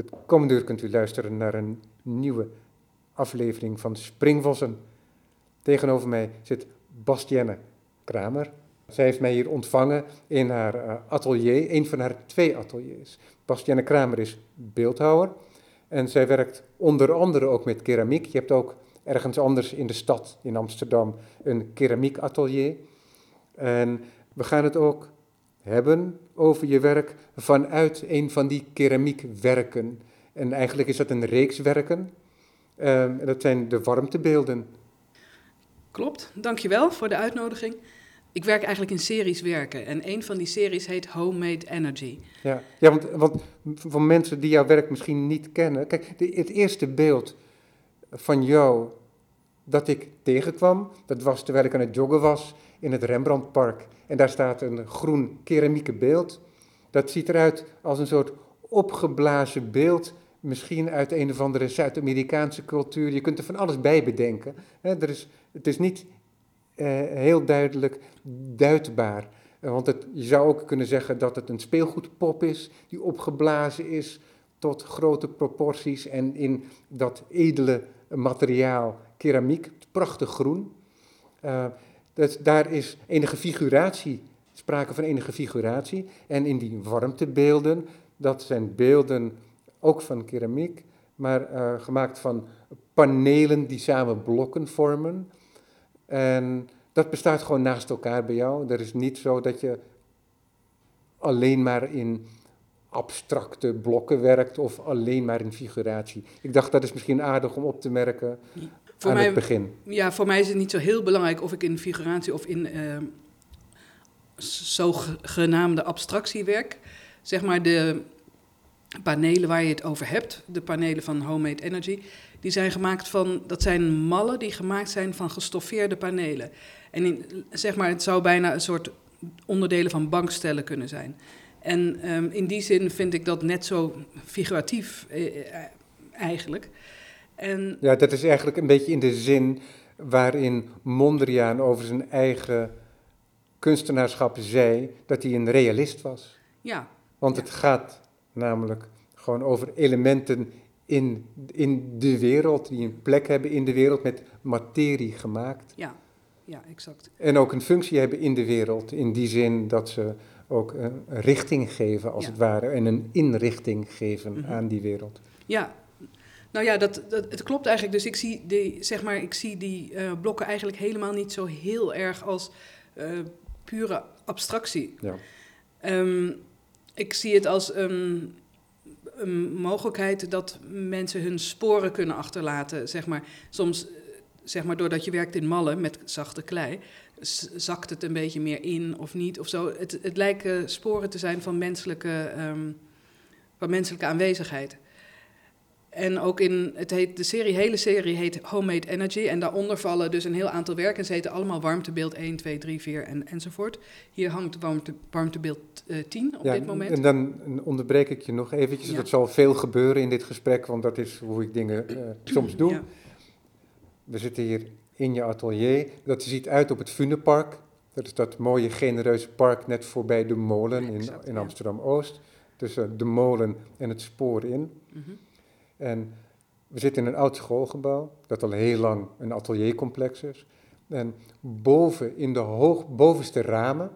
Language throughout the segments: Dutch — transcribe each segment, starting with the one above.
Het komende uur kunt u luisteren naar een nieuwe aflevering van Springvossen. Tegenover mij zit Bastienne Kramer. Zij heeft mij hier ontvangen in haar eh, atelier, een van haar twee ateliers. Bastienne Kramer is beeldhouwer en zij werkt onder andere ook met keramiek. Je hebt ook ergens anders in de stad, in Amsterdam, een keramiekatelier. En we gaan het ook hebben over je werk vanuit een van die keramiekwerken. En eigenlijk is dat een reeks werken. Uh, dat zijn de warmtebeelden. Klopt, dankjewel voor de uitnodiging. Ik werk eigenlijk in series werken en een van die series heet Homemade Energy. Ja, ja want, want voor mensen die jouw werk misschien niet kennen. Kijk, de, het eerste beeld van jou dat ik tegenkwam, dat was terwijl ik aan het joggen was in het Rembrandtpark. En daar staat een groen keramieke beeld. Dat ziet eruit als een soort opgeblazen beeld, misschien uit een of andere Zuid-Amerikaanse cultuur. Je kunt er van alles bij bedenken. er is, het is niet eh, heel duidelijk duidbaar. Eh, want het, je zou ook kunnen zeggen dat het een speelgoedpop is, die opgeblazen is tot grote proporties en in dat edele materiaal keramiek, prachtig groen. Uh, dat, daar is enige figuratie, sprake van enige figuratie. En in die warmtebeelden, dat zijn beelden ook van keramiek, maar uh, gemaakt van panelen die samen blokken vormen. En dat bestaat gewoon naast elkaar bij jou. Er is niet zo dat je alleen maar in abstracte blokken werkt of alleen maar in figuratie. Ik dacht dat is misschien aardig om op te merken voor aan mij, het begin. Ja, voor mij is het niet zo heel belangrijk of ik in figuratie of in uh, zogenaamde abstractie werk. Zeg maar de panelen waar je het over hebt, de panelen van Homemade Energy, die zijn gemaakt van, dat zijn mallen die gemaakt zijn van gestoffeerde panelen. En in, zeg maar, het zou bijna een soort onderdelen van bankstellen kunnen zijn. En um, in die zin vind ik dat net zo figuratief eh, eh eigenlijk. En... Ja, dat is eigenlijk een beetje in de zin waarin Mondriaan over zijn eigen kunstenaarschap zei dat hij een realist was. Ja. Want het gaat namelijk gewoon over elementen in, in de wereld, die een plek hebben in de wereld met materie gemaakt. Ja, ja, exact. En ook een functie hebben in de wereld, in die zin dat ze ook een richting geven, als het ware, en een inrichting geven mhm. aan die wereld. Ja, nou ja, dat, dat, het klopt eigenlijk. Dus ik zie die, zeg maar, ik zie die uh, blokken eigenlijk helemaal niet zo heel erg als uh, pure abstractie. Ja. Um, ik zie het als een, een, mogelijkheid dat mensen hun sporen kunnen achterlaten. Zeg maar, soms, zeg maar, doordat je werkt in mallen met zachte klei, zakt het een beetje meer in of niet of zo. Het, het lijken sporen te zijn van menselijke, um, van menselijke aanwezigheid. En ook in, het heet, de serie, hele serie heet Homemade Energy. En daaronder vallen dus een heel aantal werken. Ze heten allemaal warmtebeeld 1, 2, 3, 4 en, enzovoort. Hier hangt warmte, warmtebeeld uh, eh, 10 op dit moment. En dan onderbreek ik je nog eventjes. Ja. Dat zal veel gebeuren in dit gesprek, want dat is hoe ik dingen uh, soms doe. Ja. We zitten hier in je atelier. Dat ziet uit op het Funenpark. Dat is dat mooie genereuze park net voorbij de molen in, in Amsterdam-Oost. Tussen de molen en het spoor in. Mm -hmm. En we zitten in een oud schoolgebouw, dat al heel lang een ateliercomplex is. En boven, in de hoog, bovenste ramen,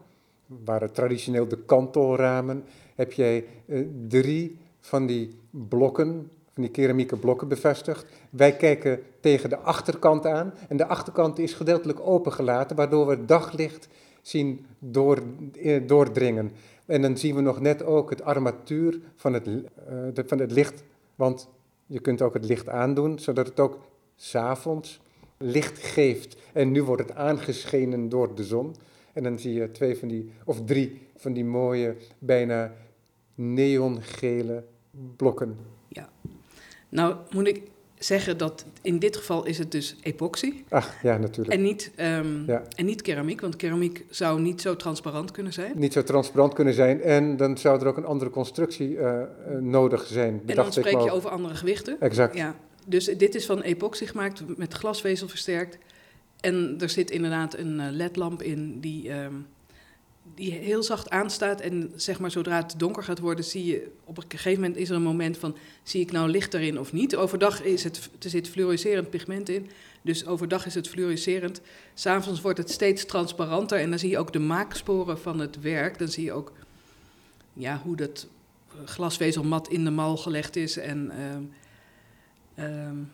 waren traditioneel de kantelramen, heb jij eh, drie van die blokken, van die keramieke blokken bevestigd. Wij kijken tegen de achterkant aan en de achterkant is gedeeltelijk opengelaten, waardoor we daglicht zien door, eh, doordringen. En dan zien we nog net ook het armatuur van het, de, van het licht, want je kunt ook het licht aandoen, zodat het ook s'avonds licht geeft. En nu wordt het aangeschenen door de zon. En dan zie je twee van die, of drie van die mooie, bijna neongele blokken. Ja. Nou moet ik zeggen dat in dit geval is het dus epoxy. Ach, ja, natuurlijk. En niet, um, ja. en niet keramiek, want keramiek zou niet zo transparant kunnen zijn. Niet zo transparant kunnen zijn en dan zou er ook een andere constructie uh, nodig zijn. En dan spreek je over andere gewichten. Exact. Ja. Dus dit is van epoxy gemaakt, met glasvezel versterkt. En er zit inderdaad een uh, ledlamp in die um, die heel zacht aanstaat. En zeg maar, zodra het donker gaat worden, zie je op een gegeven moment is er een moment van: zie ik nou licht erin of niet? Overdag is het, er zit fluoriserend pigment in. Dus overdag is het fluoriserend. S'avonds wordt het steeds transparanter en dan zie je ook de maaksporen van het werk. Dan zie je ook ja, hoe dat glasvezelmat in de mal gelegd is. En, uh,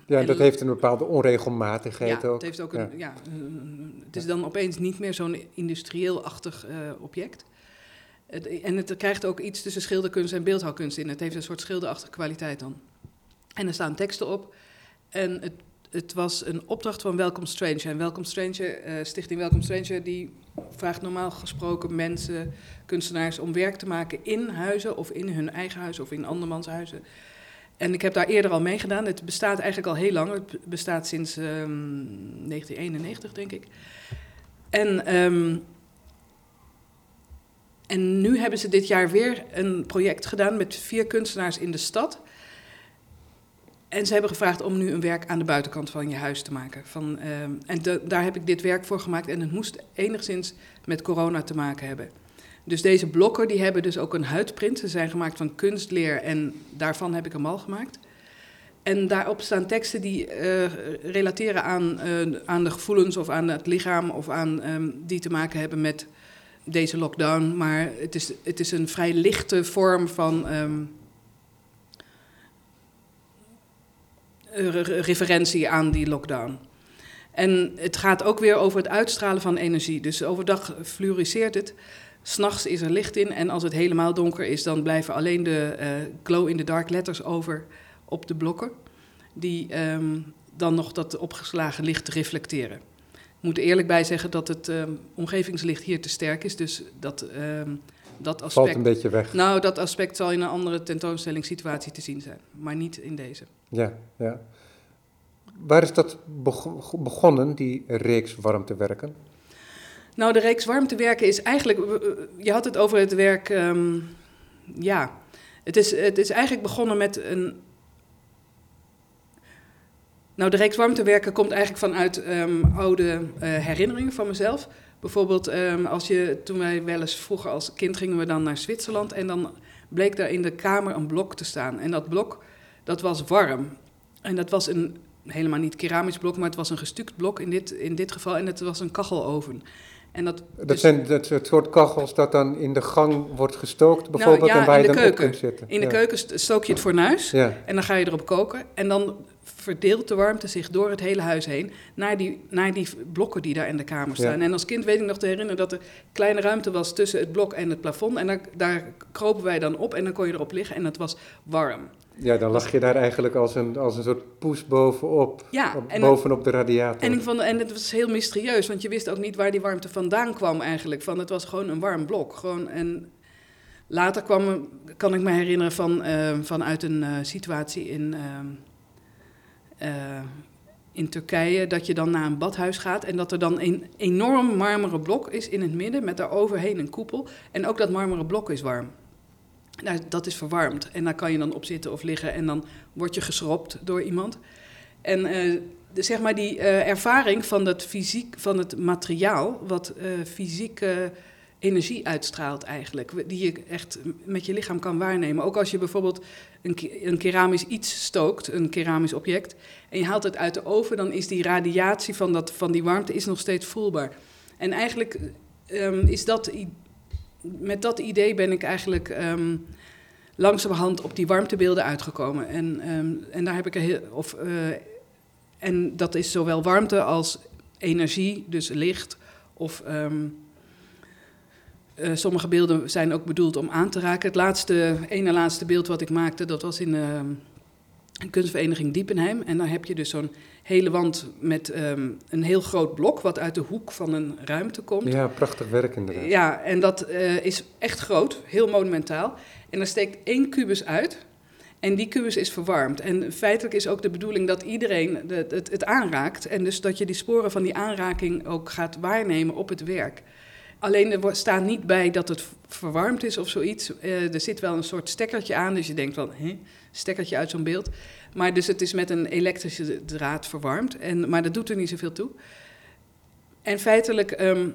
ja, dat heeft een bepaalde onregelmatigheid ja, ook. Het heeft ook een, ja. het is dan opeens niet meer zo'n industrieel-achtig uh, object. Het, en het krijgt ook iets tussen schilderkunst en beeldhouwkunst in. Het heeft een soort schilderachtige kwaliteit dan. En er staan teksten op. En het het was een opdracht van Welcome Stranger. En Welcome Stranger, uh, Stichting Welcome Stranger, die vraagt normaal gesproken mensen, kunstenaars, om werk te maken in huizen of in hun eigen huis of in andermans huizen. En ik heb daar eerder al meegedaan. Het bestaat eigenlijk al heel lang. Het bestaat sinds um, ehm, 1991, denk ik. En, um, en nu hebben ze dit jaar weer een project gedaan met vier kunstenaars in de stad. En ze hebben gevraagd om nu een werk aan de buitenkant van je huis te maken. Van, uh, en daar heb ik dit werk voor gemaakt. En het moest enigszins met corona te maken hebben. Dus deze blokken die hebben dus ook een huidprint. Ze zijn gemaakt van kunstleer en daarvan heb ik een mal gemaakt. En daarop staan teksten die uh, relateren aan, uh, aan de gevoelens of aan het lichaam of aan um, die te maken hebben met deze lockdown. Maar het is, het is een vrij lichte vorm van um, referentie aan die lockdown. En het gaat ook weer over het uitstralen van energie. Dus overdag fluoriseert het, s'nachts is er licht in en als het helemaal donker is, dan blijven alleen de uh, glow-in-the-dark letters over op de blokken, die um, dan nog dat opgeslagen licht reflecteren. Ik moet er eerlijk bij zeggen dat het um, omgevingslicht hier te sterk is, dus dat... Um, dat aspect, Valt een beetje weg. Nou, dat aspect zal in een andere tentoonstellingssituatie te zien zijn, maar niet in deze. Ja, ja. Waar is dat begonnen, die reeks warmtewerken? Nou, de reeks warmtewerken is eigenlijk. Je had het over het werk. Um, ja, het is, het is eigenlijk begonnen met een. Nou, de reeks warmtewerken komt eigenlijk vanuit um, oude uh, herinneringen van mezelf. Bijvoorbeeld, um, als je, toen wij wel eens vroeger als kind gingen we dan naar Zwitserland en dan bleek daar in de kamer een blok te staan. En dat blok, dat was warm. En dat was een, helemaal niet keramisch blok, maar het was een gestuukt blok in dit, in dit geval. En het was een kacheloven. En dat, dat dus, zijn het, het soort kachels dat dan in de gang wordt gestookt, bijvoorbeeld, nou, ja, en waar je dan keuken. op kunt zitten. In de keuken stook je het fornuis ja. en dan ga je erop koken. En dan verdeelt de warmte zich door het hele huis heen naar die, naar die blokken die daar in de kamer staan. Ja. En als kind weet ik nog te herinneren dat er kleine ruimte was tussen het blok en het plafond. En daar, daar kropen wij dan op en dan kon je erop liggen en het was warm. Ja, dan lag je daar eigenlijk als een, als een soort poes bovenop, ja, en bovenop de radiator. En, ik vond, en het was heel mysterieus, want je wist ook niet waar die warmte vandaan kwam eigenlijk. Van, het was gewoon een warm blok. Gewoon, en later kwam, kan ik me herinneren van, uh, vanuit een uh, situatie in... Uh, in Turkije, dat je dan naar een badhuis gaat en dat er dan een enorm marmeren blok is in het midden met daaroverheen een koepel. En ook dat marmeren blok is warm. Nou, dat is verwarmd en daar kan je dan op zitten of liggen en dan word je geschropt door iemand. En de, zeg maar die uh, ervaring van, dat fysiek, van het materiaal, wat fysieke energie uitstraalt eigenlijk. Die je echt met je lichaam kan waarnemen. Ook als je bijvoorbeeld een, een, keramisch iets stookt, een keramisch object, en je haalt het uit de oven, dan is die radiatie van, dat, van die warmte is nog steeds voelbaar. En eigenlijk um, is dat, met dat idee ben ik eigenlijk um, langzamerhand op die warmtebeelden uitgekomen. En, um, en daar heb ik heel, of, uh, en dat is zowel warmte als energie, dus licht of uh, sommige beelden zijn ook bedoeld om aan te raken. Het laatste, ene laatste beeld wat ik maakte, dat was in uh, een kunstvereniging Diepenheim. En daar heb je dus zo'n hele wand met um, een heel groot blok wat uit de hoek van een ruimte komt. Ja, prachtig werk inderdaad. Ja, en dat uh, is echt groot, heel monumentaal. En er steekt één kubus uit. En die kubus is verwarmd. En feitelijk is ook de bedoeling dat iedereen het, het, het aanraakt. En dus dat je die sporen van die aanraking ook gaat waarnemen op het werk. Alleen er staat niet bij dat het verwarmd is of zoiets. Uh, er zit wel een soort stekkertje aan, dus je denkt van, hè, stekkertje uit zo'n beeld. Maar dus het is met een elektrische draad verwarmd, en, maar dat doet er niet zoveel toe. En feitelijk um,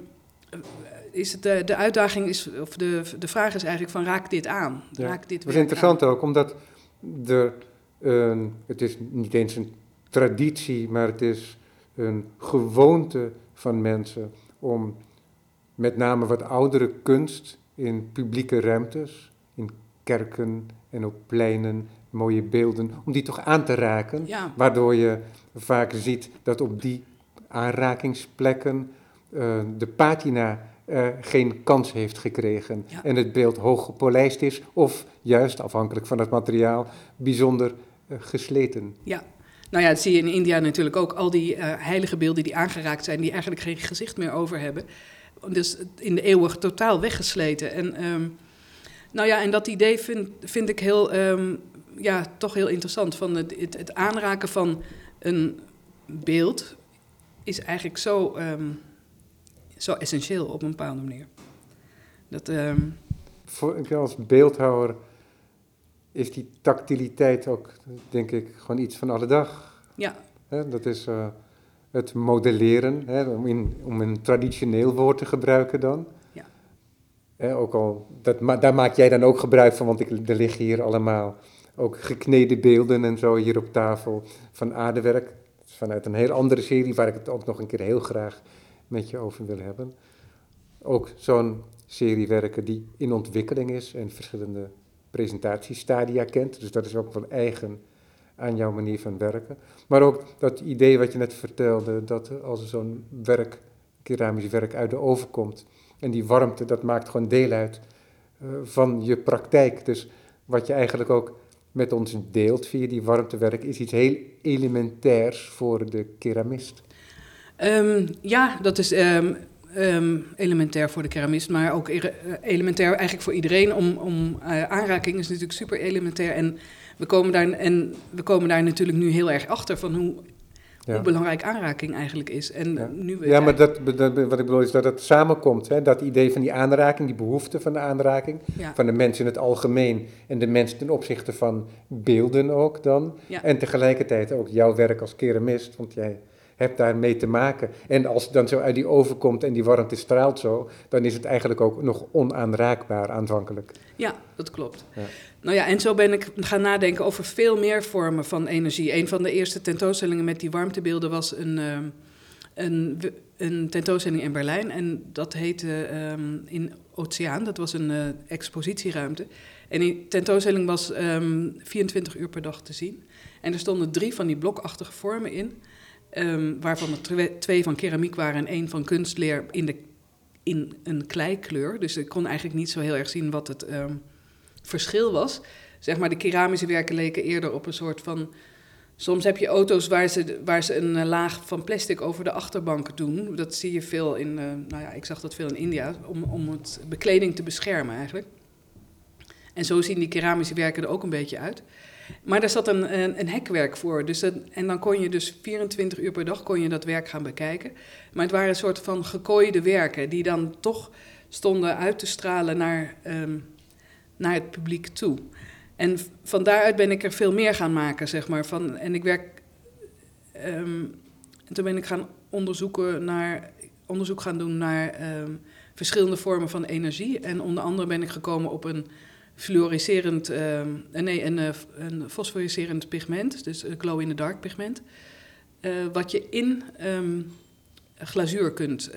is het de, de uitdaging, is, of de, de vraag is eigenlijk van raakt dit aan? Raakt dit dat is interessant ook, omdat er, het is niet eens een traditie, maar het is een gewoonte van mensen om met name wat oudere kunst in publieke ruimtes, in kerken en op pleinen, mooie beelden, om die toch aan te raken. Waardoor je vaak ziet dat op die aanrakingsplekken uh, de patina uh, geen kans heeft gekregen en het beeld hoog gepolijst is, of juist afhankelijk van het materiaal bijzonder uh, gesleten. Ja, nou ja, dat zie je in India natuurlijk ook. Al die heilige beelden die aangeraakt zijn, die eigenlijk geen gezicht meer over hebben. Dus in de eeuwen totaal weggesleten. En, um, nou ja, en dat idee vind, vind ik heel, um, ja, toch heel interessant. Van het, het, het, aanraken van een beeld is eigenlijk zo, um, zo essentieel op een bepaalde manier. Dat, Voor, als beeldhouwer is die tactiliteit ook, denk ik, gewoon iets van alle dag. Ja. dat is... Uh, het modelleren, hè, om, in, om een traditioneel woord te gebruiken dan. Ja. Hè, ook al, dat, daar maak jij dan ook gebruik van, want ik, er liggen hier allemaal ook gekneden beelden en zo hier op tafel van aardewerk. Vanuit een heel andere serie waar ik het ook nog een keer heel graag met je over wil hebben. Ook zo'n serie werken die in ontwikkeling is en verschillende presentatiestadia kent. Dus dat is ook wel eigen aan jouw manier van werken. Maar ook dat idee wat je net vertelde, dat als zo'n werk, keramisch werk uit de oven komt, en die warmte, dat maakt gewoon deel uit uh, van je praktijk. Dus wat je eigenlijk ook met ons deelt via die warmtewerk, is iets heel elementairs voor de keramist. Um, ja, dat is um, um, elementair voor de keramist, maar ook eh, elementair eigenlijk voor iedereen. Om, om uh, aanraking is natuurlijk super elementair. En we komen daar, en we komen daar natuurlijk nu heel erg achter van hoe, hoe belangrijk aanraking eigenlijk is. En ja, nu ja maar dat, wat ik bedoel is dat het samenkomt. Hè? Dat idee van die aanraking, die behoefte van de aanraking, van de mensen in het algemeen en de mensen ten opzichte van beelden ook dan. En tegelijkertijd ook jouw werk als keramist, want jij hebt daarmee te maken. En als het dan zo uit die oven komt en die warmte straalt zo, dan is het eigenlijk ook nog onaanraakbaar aanvankelijk. Ja, dat klopt. Ja. Nou ja, en zo ben ik gaan nadenken over veel meer vormen van energie. Een van de eerste tentoonstellingen met die warmtebeelden was een, uh, een, een, tentoonstelling in Berlijn. En dat heette um, in Oceaan, dat was een uh, expositieruimte. En die tentoonstelling was um, ehm, 24 uur per dag te zien. En er stonden drie van die blokachtige vormen in. Um, waarvan er twee van keramiek waren en één van kunstleer in, de, in een kleikleur. Dus ik kon eigenlijk niet zo heel erg zien wat het um, verschil was. Zeg maar, de keramische werken leken eerder op een soort van. Soms heb je auto's waar ze, waar ze een eh, laag van plastic over de achterbank doen. Dat zie je veel in, uh, nou ja, ik zag dat veel in India, om, om het bekleding te beschermen eigenlijk. En zo zien die keramische werken er ook een beetje uit. Maar daar zat een, een, een hekwerk voor. Dus en dan kon je dus 24 uur per dag kon je dat werk gaan bekijken. Maar het waren een soort van gekooide werken die dan toch stonden uit te stralen naar, um, naar het publiek toe. En van daaruit ben ik er veel meer gaan maken, zeg maar. Van, en ik werk. Um, en toen ben ik gaan onderzoeken naar, onderzoek gaan doen naar um, verschillende vormen van energie. En onder andere ben ik gekomen op een fluoriserend, uh, nee, een, eh, een fosforiserend pigment, dus een glow-in-the-dark pigment, uh, wat je in um, glazuur kunt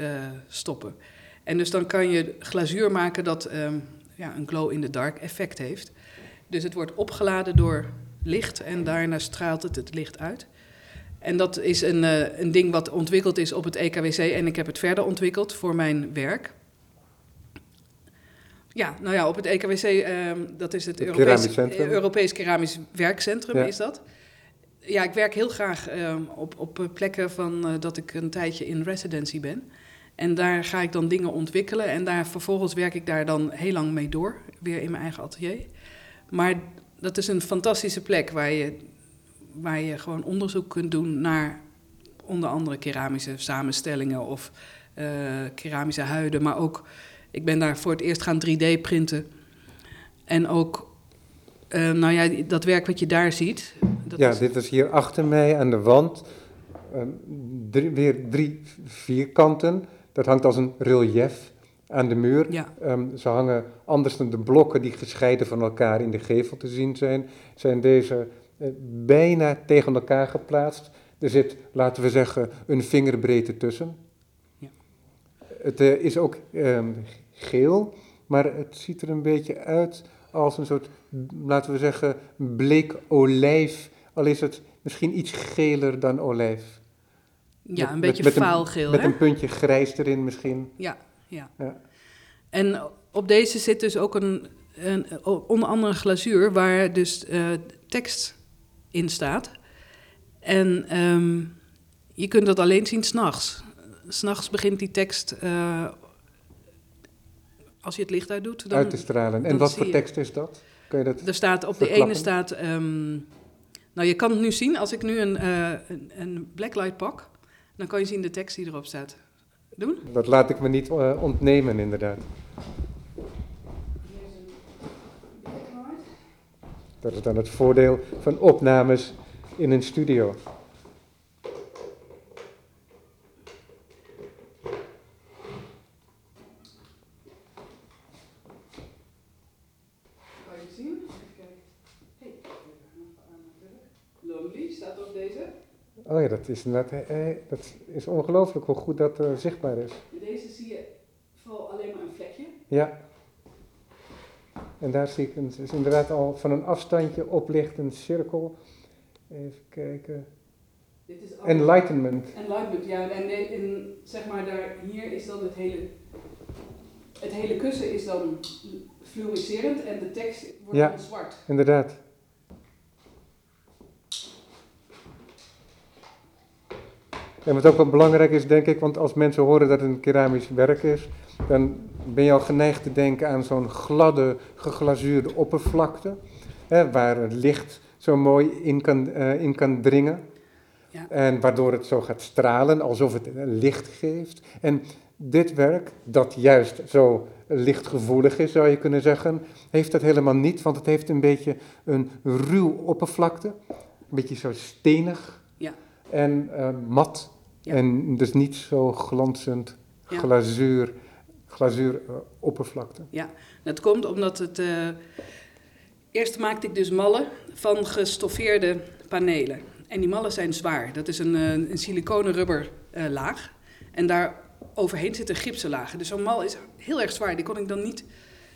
stoppen. En dus dan kan je glazuur maken dat um, ja, een glow-in-the-dark effect heeft. Dus het wordt opgeladen door licht en daarna straalt het het licht uit. En dat is een, een ding wat ontwikkeld is op het EKWC en ik heb het verder ontwikkeld voor mijn werk. Ja, nou ja, op het EKWC, ehm, dat is het, Europees, Europees Keramisch Werkcentrum, is dat. Ja, ik werk heel graag ehm, op, op plekken van uh, dat ik een tijdje in residency ben. En daar ga ik dan dingen ontwikkelen en daar vervolgens werk ik daar dan heel lang mee door, weer in mijn eigen atelier. Maar dat is een fantastische plek waar je, waar je gewoon onderzoek kunt doen naar onder andere keramische samenstellingen of uh, keramische huiden, maar ook ik ben daar voor het eerst gaan 3D printen. En ook, uh, nou ja, dat werk wat je daar ziet. Dat ja, dit is hier achter mij aan de wand. Uh, drie, weer drie vierkanten. Dat hangt als een relief aan de muur. Ja. Ehm, ze hangen anders dan de blokken die gescheiden van elkaar in de gevel te zien zijn, zijn deze eh, bijna tegen elkaar geplaatst. Er zit, laten we zeggen, een vingerbreedte tussen. Het eh, is ook ehm, geel, maar het ziet er een beetje uit als een soort, laten we zeggen, bleek olijf. Al is het misschien iets geler dan olijf. Ja, Met- een met- beetje met een- vaalgeel, Met hè? een puntje grijs erin misschien. Ja, ja. Ja. En op deze zit dus ook een, een onder andere een glazuur waar dus eh, tekst in staat. En ehm, je kunt dat alleen zien s'nachts. S'nachts begint die tekst, eh, als je het licht uitdoet, dan, uit te stralen. En wat voor je- tekst is dat? Kun je dat? er staat op de verklappen? ene staat, ehm, nou je kan het nu zien, als ik nu een, eh, een, een blacklight pak, dan kan je zien de tekst die erop staat. Doen? Dat laat ik me niet eh, ontnemen, inderdaad. Dat is dan het voordeel van opnames in een studio. Kan je het zien? Even kijken. Hey, Lonely staat op deze. Oh ja, dat is, inderdaad, eh, dat is ongelooflijk hoe goed dat eh, zichtbaar is. Deze zie je vooral alleen maar een vlekje. Ja. En daar zie ik een, is inderdaad al van een afstandje oplicht een cirkel. Even kijken. Dit is Enlightenment. Enlightenment, ja. En, en zeg maar, daar, hier is dan het hele... Het hele kussen is dan fluoriserend en de tekst wordt Ja. dan zwart. Inderdaad. En wat ook wel belangrijk is, denk ik, want als mensen horen dat het een keramisch werk is, dan ben je al geneigd te denken aan zo'n gladde, geglazuurde oppervlakte, hè, waar het licht zo mooi in kan, eh, in kan dringen. Ja. En waardoor het zo gaat stralen, alsof het licht geeft. En dit werk, dat juist zo lichtgevoelig is, zou je kunnen zeggen, heeft dat helemaal niet, want het heeft een beetje een ruw oppervlakte. Een beetje zo stenig Ja. en eh, mat. Ja. En dus niet zo glanzend Ja. glazuur, glazuur eh, oppervlakte. Dat komt omdat het... eh, eerst maakte ik dus mallen van gestoffeerde panelen. En die mallen zijn zwaar. Dat is een, eh, een siliconen rubber laag. En daar overheen zitten gipsen lagen. Dus zo'n mal is heel erg zwaar. Die kon ik dan niet...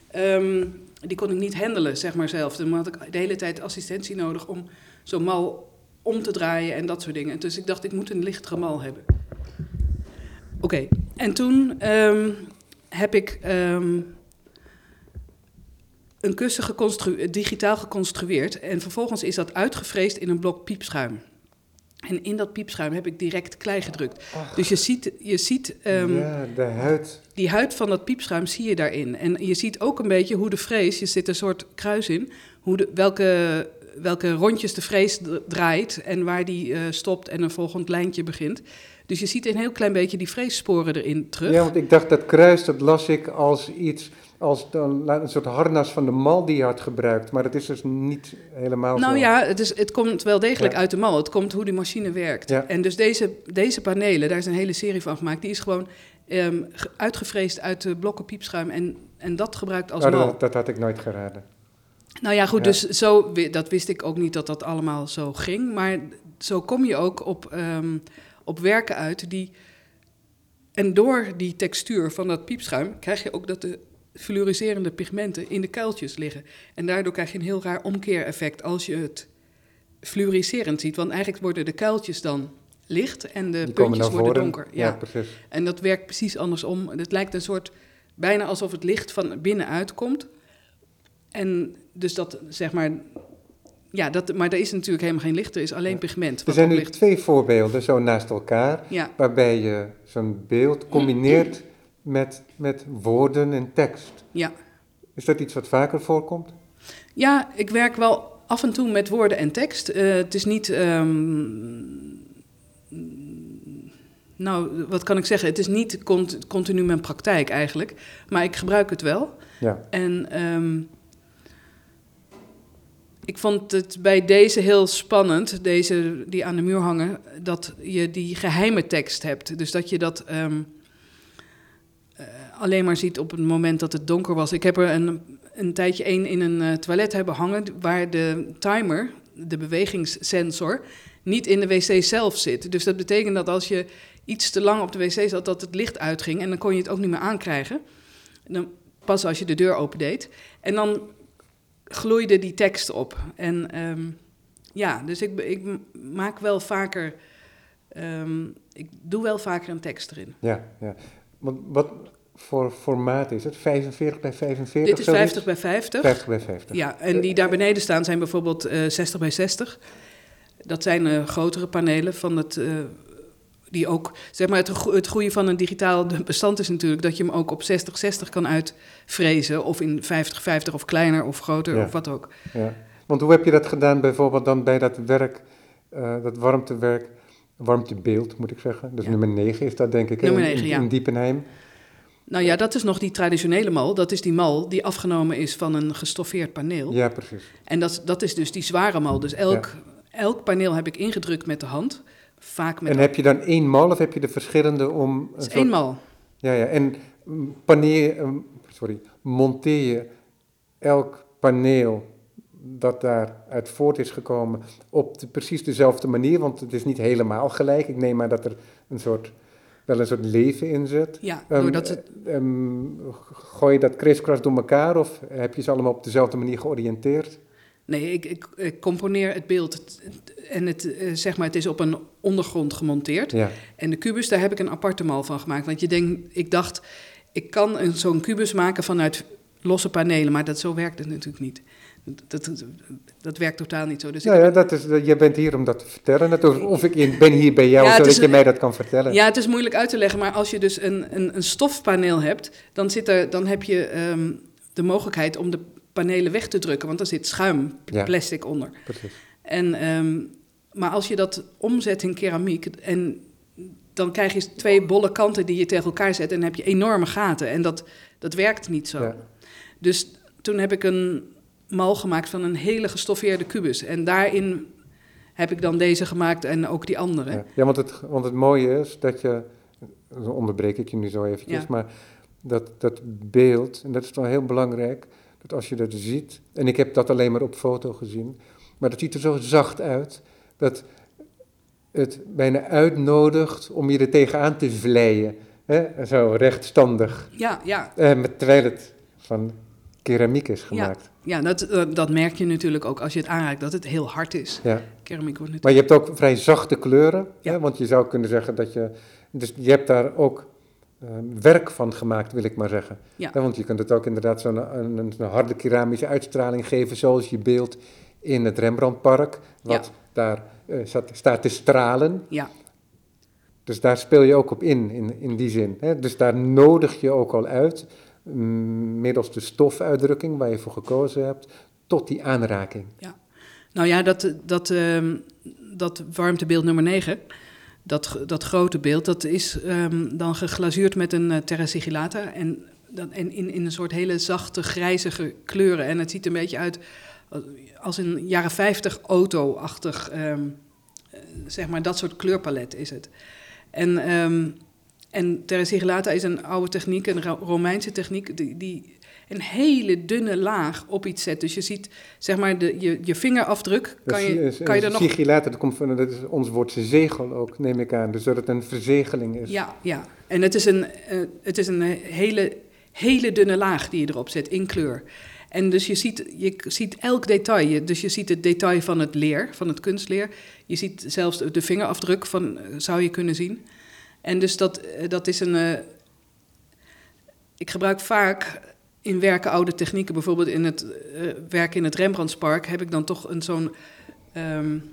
ehm, die kon ik niet handelen, zeg maar zelf. Dan had ik de hele tijd assistentie nodig om zo'n mal om te draaien en dat soort dingen. Dus ik dacht, ik moet een lichtere mal hebben. Oké, en toen ehm, heb ik ehm, een kussen geconstru- digitaal geconstrueerd. En vervolgens is dat uitgevreesd in een blok piepschuim. En in dat piepschuim heb ik direct klei gedrukt. Ach. Dus je ziet, je ziet ehm, ja, de huid. die huid van dat piepschuim zie je daarin. En je ziet ook een beetje hoe de vrees, je zit een soort kruis in, hoe de, welke, welke rondjes de vrees draait en waar die eh, stopt en een volgend lijntje begint. Dus je ziet een heel klein beetje die vreessporen erin terug. Ja, want ik dacht dat kruis, dat las ik als iets, als een soort harnas van de mal die je had gebruikt. Maar dat is dus niet helemaal zo. Nou ja, het, is, het komt wel degelijk Ja. uit de mal. Het komt hoe die machine werkt. Ja. En dus deze, deze panelen, daar is een hele serie van gemaakt. Die is gewoon ehm, ge- uitgevreesd uit de blokken piepschuim en, en dat gebruikt als Nou, mal. dat, dat had ik nooit geraden. Nou ja, goed, Ja. dus zo, dat wist ik ook niet dat dat allemaal zo ging. Maar zo kom je ook op, ehm, op werken uit die... En door die textuur van dat piepschuim krijg je ook dat de fluoriserende pigmenten in de kuiltjes liggen. En daardoor krijg je een heel raar omkeereffect als je het fluoriserend ziet. Want eigenlijk worden de kuiltjes dan licht en de Die puntjes worden donker. Ja, Ja. precies. En dat werkt precies andersom. Het lijkt een soort, bijna alsof het licht van binnenuit komt. En dus dat, zeg maar, ja, dat, maar er is natuurlijk helemaal geen licht, er is alleen pigment. Er zijn nu twee voorbeelden zo naast elkaar, Ja, waarbij je zo'n beeld combineert met, met woorden en tekst. ja. Is dat iets wat vaker voorkomt? ja, ik werk wel af en toe met woorden en tekst. Eh, het is niet, ehm, nou, wat kan ik zeggen? Het is niet cont- continu mijn praktijk eigenlijk, maar ik gebruik het wel. Ja. En ehm, ik vond het bij deze heel spannend, deze die aan de muur hangen, dat je die geheime tekst hebt. Dus dat je dat, ehm, eh, alleen maar ziet op het moment dat het donker was. Ik heb er een, een tijdje één in een uh, toilet hebben hangen waar de timer, de bewegingssensor, niet in de wc zelf zit. Dus dat betekent dat als je iets te lang op de wc zat, dat het licht uitging en dan kon je het ook niet meer aankrijgen. dan, pas als je de deur opendeed. En dan gloeide die tekst op. En um, ja, dus ik, ik maak wel vaker, um, ik doe wel vaker een tekst erin. Ja, ja. Wat, wat voor formaat is het? 45 bij 45? Dit is 50 bij 50. 50 bij 50. Ja, en die daar beneden staan zijn bijvoorbeeld uh, eh, 60 bij 60. Dat zijn uh, grotere panelen van het... Uh, die ook, zeg maar, het, het groeien van een digitaal bestand is natuurlijk dat je hem ook op 60-60 kan uitvrezen. Of in 50-50 of kleiner of groter ja. of wat ook. Ja. Want hoe heb je dat gedaan bijvoorbeeld dan bij dat werk, uh, dat warmtewerk, warmtebeeld moet ik zeggen. Dus ja. nummer 9 is dat denk ik nummer 9, in, ja. in Diepenheim. Nou ja, dat is nog die traditionele mal. Dat is die mal die afgenomen is van een gestoffeerd paneel. Ja, precies. En dat, dat is dus die zware mal. Dus elk, ja. elk paneel heb ik ingedrukt met de hand. Vaak met en heb je dan één mal of heb je de verschillende om... Is soort... één mal. Ja, ja. En paneer, sorry, monteer je elk paneel dat daaruit voort is gekomen op de, precies dezelfde manier, want het is niet helemaal gelijk. Ik neem maar dat er een soort, wel een soort leven in zit. Ja, um, doordat het... Um, gooi je dat kriskras door elkaar of heb je ze allemaal op dezelfde manier georiënteerd? Nee, ik, ik, ik componeer het beeld en het, uh, zeg maar, het is op een ondergrond gemonteerd. Ja. En de kubus, daar heb ik een aparte mal van gemaakt. Want je denkt, ik dacht, ik kan zo'n kubus maken vanuit losse panelen, maar dat, zo werkt het natuurlijk niet. Dat, dat, werkt totaal niet zo. Dus ja, ja dat is, je bent hier om dat te vertellen. Of ik ben hier bij jou, ja, zodat je mij dat kan vertellen. Ja, het is moeilijk uit te leggen, maar als je dus een, een, een stofpaneel hebt, dan, zit er, dan heb je um, de mogelijkheid om de panelen weg te drukken, want er zit schuim, plastic ja, onder. Precies. En, um, maar als je dat omzet in keramiek, en dan krijg je twee bolle kanten die je tegen elkaar zet en dan heb je enorme gaten. En dat, dat werkt niet zo. Ja. Dus toen heb ik een mal gemaakt van een hele gestoffeerde kubus. En daarin heb ik dan deze gemaakt en ook die andere. Ja, ja want, het, want het mooie is dat je, dan onderbreek ik je nu zo eventjes, ja. maar dat, dat beeld, en dat is wel heel belangrijk, dat als je dat ziet, en ik heb dat alleen maar op foto gezien, maar dat ziet er zo zacht uit, dat het bijna uitnodigt om je er tegenaan te vleien. Hè? Zo rechtstandig. Ja, ja. Eh, terwijl het van keramiek is gemaakt. Ja, ja dat, dat merk je natuurlijk ook als je het aanraakt, dat het heel hard is. Ja. Keramiek wordt natuurlijk... Maar je hebt ook vrij zachte kleuren, ja. hè? want je zou kunnen zeggen dat je... Dus je hebt daar ook werk van gemaakt, wil ik maar zeggen. Ja. Want je kunt het ook inderdaad zo'n een, een, een, harde keramische uitstraling geven, zoals je beeld in het Rembrandtpark, wat ja. daar uh, staat, staat te stralen. Ja. Dus daar speel je ook op in, in, in die zin. Hè? Dus daar nodig je ook al uit middels de stofuitdrukking waar je voor gekozen hebt, tot die aanraking. Ja, nou ja, dat, dat, uh, dat warmtebeeld nummer 9, dat, dat grote beeld, dat is um, dan geglazuurd met een uh, terra sigillata en, dat, en in, in een soort hele zachte, grijzige kleuren. En het ziet een beetje uit als een jaren 50 auto-achtig, um, zeg maar, dat soort kleurpalet is het. En... Um, en terra sigillata is een oude techniek, een Romeinse techniek, die, die een hele dunne laag op iets zet. Dus je ziet, zeg maar, de, je, je vingerafdruk, kan je, is, kan je er nog... Sigillata, dat, komt van, dat is ons woord zegel ook, neem ik aan. Dus dat het een verzegeling is. Ja, ja. En het is een, uh, het is een hele, hele dunne laag die je erop zet, in kleur. En dus je ziet, je ziet elk detail. Dus je ziet het detail van het leer, van het kunstleer. Je ziet zelfs de vingerafdruk van, zou je kunnen zien. En dus dat, eh, dat is een. Uh, ik gebruik vaak in werken oude technieken, bijvoorbeeld in het uh, werken in het Rembrandtspark, heb ik dan toch een zo'n. Um,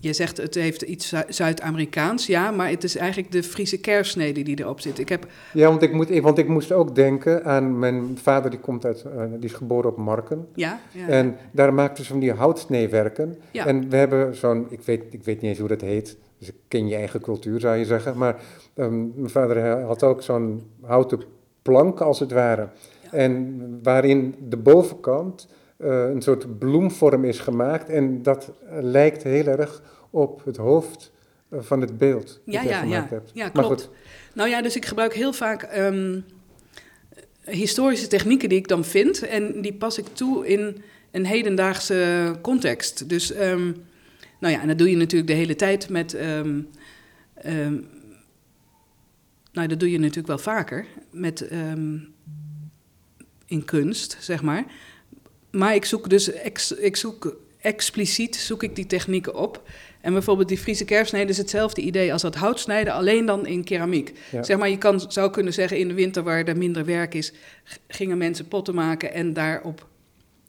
je zegt het heeft iets Zuid-Amerikaans, ja, maar het is eigenlijk de Friese kersnede die erop zit. Ik heb... Ja, want ik, moet, want ik moest ook denken aan mijn vader, die, komt uit, uh, die is geboren op Marken. Ja, ja. En daar maakten ze van die houtsneewerken. Ja. En we hebben zo'n, ik weet, ik weet niet eens hoe dat heet, dus ik ken je eigen cultuur zou je zeggen. Maar um, mijn vader had ook zo'n houten plank als het ware. Ja. En waarin de bovenkant uh, een soort bloemvorm is gemaakt. En dat lijkt heel erg op het hoofd uh, van het beeld. Ja, ja, ja. Hebt. ja, klopt. Nou ja, dus ik gebruik heel vaak um, historische technieken die ik dan vind en die pas ik toe in een hedendaagse context. Dus, um, nou ja, en dat doe je natuurlijk de hele tijd met. Um, nou, dat doe je natuurlijk wel vaker met. in kunst, zeg maar. Maar ik zoek dus ex, ik zoek expliciet zoek ik die technieken op. En bijvoorbeeld die Friese kerfsnede is hetzelfde idee als dat houtsnijden, alleen dan in keramiek. Zeg maar, je kan, zou kunnen zeggen in de winter waar er minder werk is, gingen mensen potten maken en daarop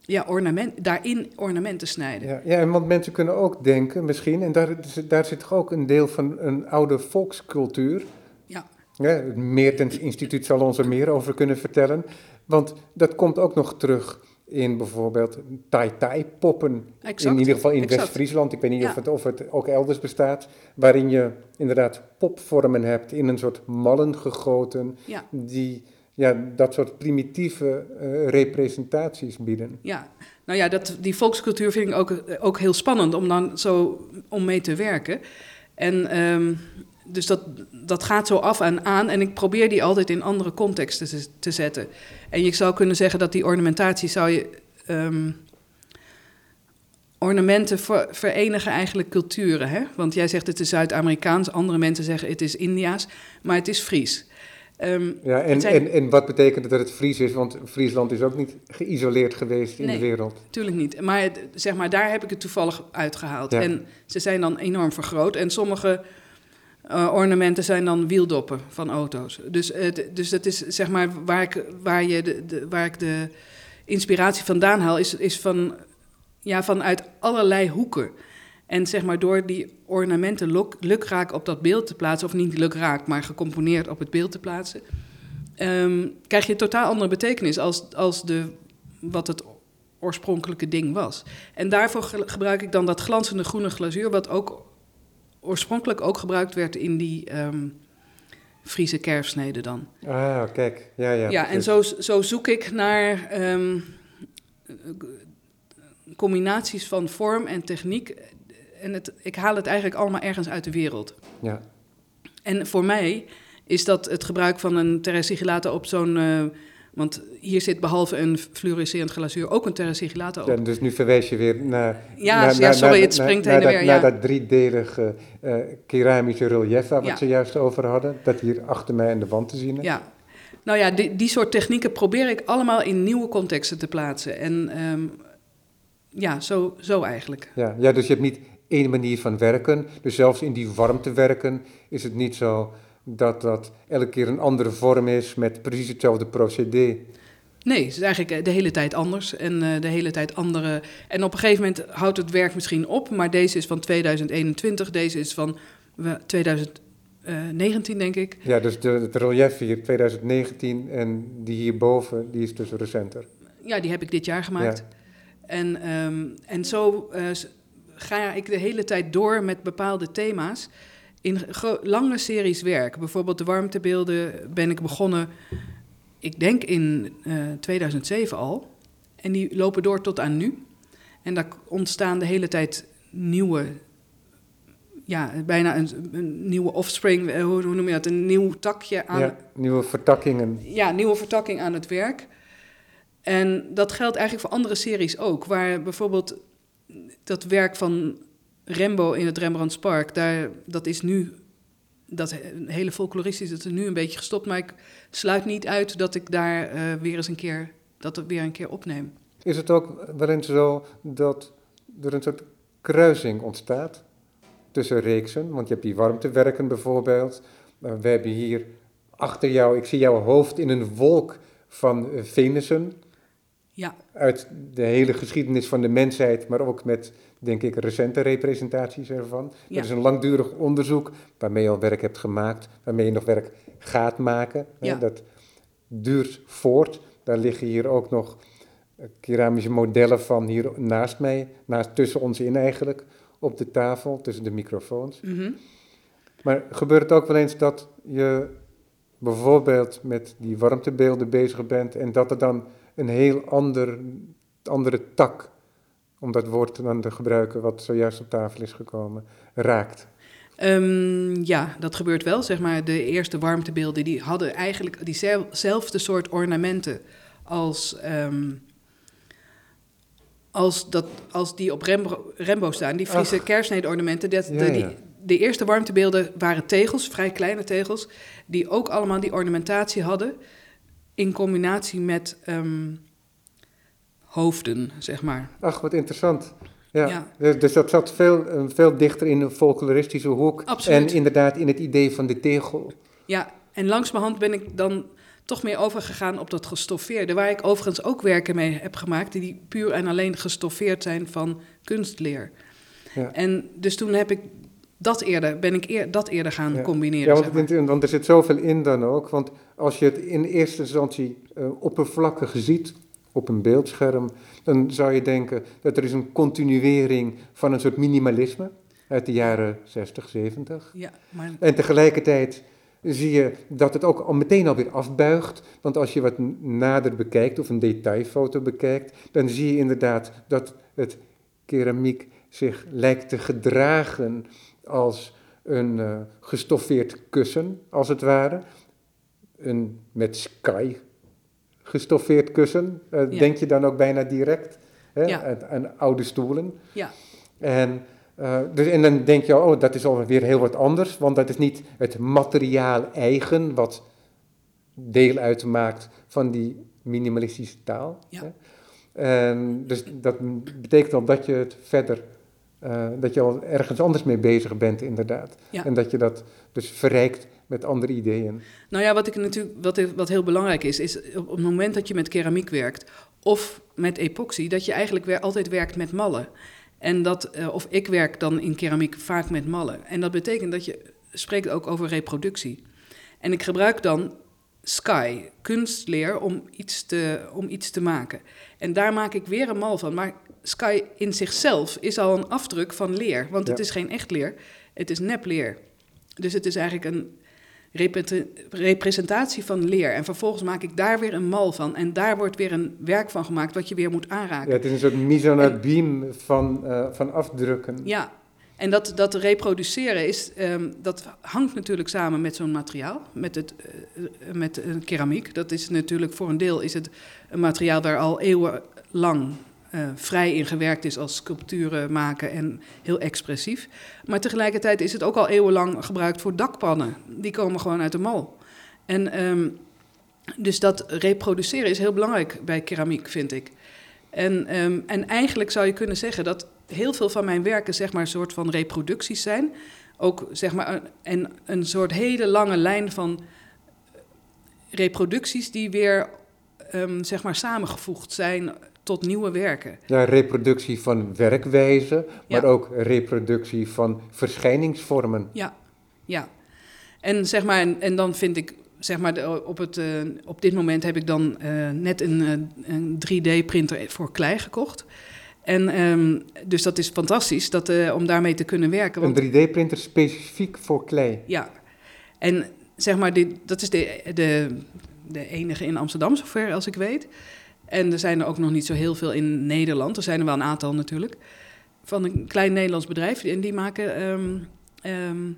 ja, ornament, daarin ornamenten snijden. Ja, ja, en want mensen kunnen ook denken, misschien, en daar, daar zit toch ook een deel van een oude volkscultuur. Het Meertens Instituut zal ons er meer over kunnen vertellen. Want dat komt ook nog terug in bijvoorbeeld tai-tai-poppen. In ieder geval in West-Friesland. Ik weet niet of, het, of het ook elders bestaat. Waarin je inderdaad popvormen hebt in een soort mallen gegoten. Die ja, dat soort primitieve uh, representaties bieden. Ja, nou ja, dat, die volkscultuur vind ik ook, ook heel spannend om dan zo om mee te werken. En um, dus dat, dat gaat zo af en aan. En ik probeer die altijd in andere contexten te, te zetten. En je zou kunnen zeggen dat die ornamentatie zou je. Um, ornamenten verenigen eigenlijk culturen. Hè? Want jij zegt het is Zuid-Amerikaans, andere mensen zeggen het is Indiaas, maar het is Fries. Um, ja, en, en, en wat betekent het dat het Fries is? Want Friesland is ook niet geïsoleerd geweest in de wereld. Natuurlijk niet. Maar, zeg maar daar heb ik het toevallig uitgehaald. En ze zijn dan enorm vergroot. En sommige uh, ornamenten zijn dan wieldoppen van auto's. Dus, uh, dus dat is zeg maar waar ik, waar je de, de, waar ik de inspiratie vandaan haal, is, is van, ja, vanuit allerlei hoeken. En zeg maar door die ornamenten luk, lukraak op dat beeld te plaatsen, of niet lukraak, maar gecomponeerd op het beeld te plaatsen, um, krijg je een totaal andere betekenis als, als de, wat het oorspronkelijke ding was. En daarvoor gebruik ik dan dat glanzende groene glazuur, wat ook oorspronkelijk ook gebruikt werd in die um, Friese kerfsneden dan. Ah, kijk. Ja, ja. Ja, en zo, zo zoek ik naar um, combinaties van vorm en techniek. En het, ik haal het eigenlijk allemaal ergens uit de wereld. Ja. En voor mij is dat het gebruik van een terrasigilator op zo'n... Uh, want hier zit behalve een fluorescerend glazuur ook een terrasigilator op. Ja, dus nu verwijs je weer naar... Ja, naar, ja sorry, het springt heen en weer. Naar dat driedelige uh, keramische relief waar we het zojuist over hadden. Dat hier achter mij aan de wand te zien is. Ja, nou ja, die, die soort technieken probeer ik allemaal in nieuwe contexten te plaatsen. En um, ja, zo, zo eigenlijk. Ja, ja, dus je hebt niet één manier van werken. Dus zelfs in die warmte werken is het niet zo dat dat elke keer een andere vorm is met precies hetzelfde procedé. Nee, het is eigenlijk eh, de hele tijd anders en uh, de hele tijd andere. En op een gegeven moment houdt het werk misschien op, maar deze is van 2021, deze is van 2019, denk ik. Ja, dus de, het relief hier 2019 en die hierboven, die is dus recenter. Ja, die heb ik dit jaar gemaakt. Ja. En, um, en zo uh, ga ik de hele tijd door met bepaalde thema's in lange series werk. Bijvoorbeeld de warmtebeelden ben ik begonnen, ik denk in uh, eh, 2007 al. En die lopen door tot aan nu. En daar ontstaan de hele tijd nieuwe, ja, bijna een, een nieuwe offspring, eh, hoe, noem je dat? Een nieuw takje aan. Ja, nieuwe vertakkingen. Ja, nieuwe vertakking aan het werk. En dat geldt eigenlijk voor andere series ook, waar bijvoorbeeld dat werk van Rembo in het Rembrandtspark, daar, dat is nu, dat hele folkloristisch, dat is nu een beetje gestopt. Maar ik sluit niet uit dat ik daar uh, weer eens een keer, dat het weer een keer opneem. Is het ook waarin zo dat er een soort kruising ontstaat tussen reeksen? Want je hebt die warmtewerken bijvoorbeeld. Uh, we hebben hier achter jou, ik zie jouw hoofd in een wolk van uh, Venussen. Ja. Uit de hele geschiedenis van de mensheid, maar ook met denk ik, recente representaties ervan. Ja. Dat is een langdurig onderzoek waarmee je al werk hebt gemaakt, waarmee je nog werk gaat maken. Ja. Dat duurt voort. Daar liggen hier ook nog eh, keramische modellen van hier naast mij, naast, tussen ons in eigenlijk, op de tafel, tussen de microfoons. Mm Maar gebeurt het ook wel eens dat je bijvoorbeeld met die warmtebeelden bezig bent en dat er dan een heel ander, andere tak om dat woord dan te gebruiken wat zojuist op tafel is gekomen, raakt. Um, ja, dat gebeurt wel. Zeg maar, de eerste warmtebeelden die hadden eigenlijk diezelfde soort ornamenten als, um, als, dat, als die op Rembo, Rembo staan. Die Friese kerstsnede-ornamenten. Dat, de, die, de eerste warmtebeelden waren tegels, vrij kleine tegels, die ook allemaal die ornamentatie hadden in combinatie met um, hoofden, zeg maar. Ach, wat interessant. Ja, Dus, dus dat zat veel, eh, veel dichter in de folkloristische hoek. Absoluut. En inderdaad in het idee van de tegel. Ja, en langzamerhand ben ik dan toch meer overgegaan op dat gestoffeerde. Waar ik overigens ook werken mee heb gemaakt... die puur en alleen gestoffeerd zijn van kunstleer. Ja. En dus toen heb ik dat eerder, ben ik eer, dat eerder gaan combineren. Ja, want, want, er zit zoveel in dan ook. Want als je het in eerste instantie uh, oppervlakkig ziet op een beeldscherm, dan zou je denken dat er is een continuering van een soort minimalisme uit de jaren 60, 70. Ja, maar... En tegelijkertijd zie je dat het ook al meteen alweer afbuigt. Want als je wat nader bekijkt of een detailfoto bekijkt, dan zie je inderdaad dat het keramiek zich lijkt te gedragen als een uh, gestoffeerd kussen, als het ware. Een met sky gestoffeerd kussen, uh, denk je dan ook bijna direct. Hè? Ja. Aan, oude stoelen. Ja. En, uh, dus, en dan denk je, oh, dat is alweer heel wat anders, want dat is niet het materiaal eigen wat deel uitmaakt van die minimalistische taal. Ja. Hè? En dus dat betekent al dat je het verder, uh, dat je al ergens anders mee bezig bent, inderdaad. Ja. En dat je dat dus verrijkt met andere ideeën. Nou ja, wat, ik natuurlijk, wat, wat heel belangrijk is, is op het moment dat je met keramiek werkt of met epoxy, dat je eigenlijk weer altijd werkt met mallen. En dat, uh, of ik werk dan in keramiek vaak met mallen. En dat betekent dat je spreekt ook over reproductie. En ik gebruik dan sky, kunstleer, om iets te, om iets te maken. En daar maak ik weer een mal van. Maar sky in zichzelf is al een afdruk van leer. Want het is geen echt leer, het is nepleer. Dus het is eigenlijk een representatie van leer. En vervolgens maak ik daar weer een mal van. En daar wordt weer een werk van gemaakt wat je weer moet aanraken. Ja, het is een soort mise en beam van, uh, van afdrukken. Ja, en dat, dat reproduceren is, um, dat hangt natuurlijk samen met zo'n materiaal, met, het, uh, met uh, keramiek. Dat is natuurlijk voor een deel is het een materiaal waar al eeuwenlang uh, vrij in gewerkt is als sculpturen maken en heel expressief. Maar tegelijkertijd is het ook al eeuwenlang gebruikt voor dakpannen. Die komen gewoon uit de mal. En um, dus dat reproduceren is heel belangrijk bij keramiek, vind ik. En, um, en eigenlijk zou je kunnen zeggen dat heel veel van mijn werken zeg maar een soort van reproducties zijn. Ook zeg maar een, en een soort hele lange lijn van reproducties die weer um, zeg maar samengevoegd zijn tot nieuwe werken. Ja, reproductie van werkwijze, maar ook reproductie van verschijningsvormen. Ja, ja. En, zeg maar, en, en dan vind ik, zeg maar, op, het, uh, op dit moment heb ik dan uh, net een, uh, een 3D-printer voor klei gekocht. En um, dus dat is fantastisch dat, om daarmee te kunnen werken. Want, een 3D-printer specifiek voor klei? Ja. En zeg maar, dit, dat is de, de, de enige in Amsterdam, zover als ik weet. En er zijn er ook nog niet zo heel veel in Nederland. Er zijn er wel een aantal natuurlijk. Van een klein Nederlands bedrijf. En die maken um, um,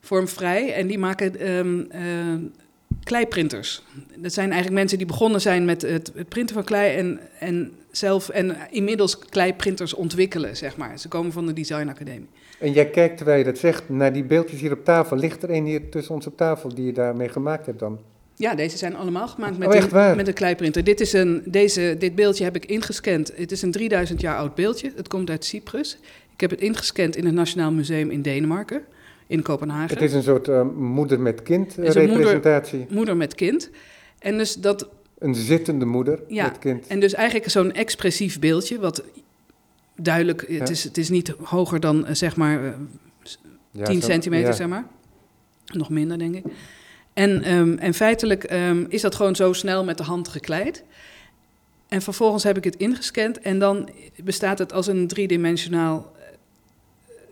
vormvrij. En die maken um, uh, kleiprinters. Dat zijn eigenlijk mensen die begonnen zijn met het, het printen van klei. En, en zelf en inmiddels kleiprinters ontwikkelen, zeg maar. Ze komen van de Design Academie. En jij kijkt, terwijl je dat zegt, naar die beeldjes hier op tafel. Ligt er een hier tussen ons op tafel die je daarmee gemaakt hebt dan? Ja, deze zijn allemaal gemaakt met, oh, een, met een kleiprinter. Dit, is een, deze, dit beeldje heb ik ingescand. Het is een 3000 jaar oud beeldje. Het komt uit Cyprus. Ik heb het ingescand in het Nationaal Museum in Denemarken, in Kopenhagen. Het is een soort uh, moeder met kind representatie. Moeder, moeder, met kind. En dus dat... Een zittende moeder ja, met kind. En dus eigenlijk zo'n expressief beeldje, wat duidelijk... Het, is, het is niet hoger dan, uh, zeg maar, uh, ja, 10 centimeter, ja. zeg maar. Nog minder, denk ik. En, um, en feitelijk um, is dat gewoon zo snel met de hand gekleid. En vervolgens heb ik het ingescand en dan bestaat het als een driedimensionaal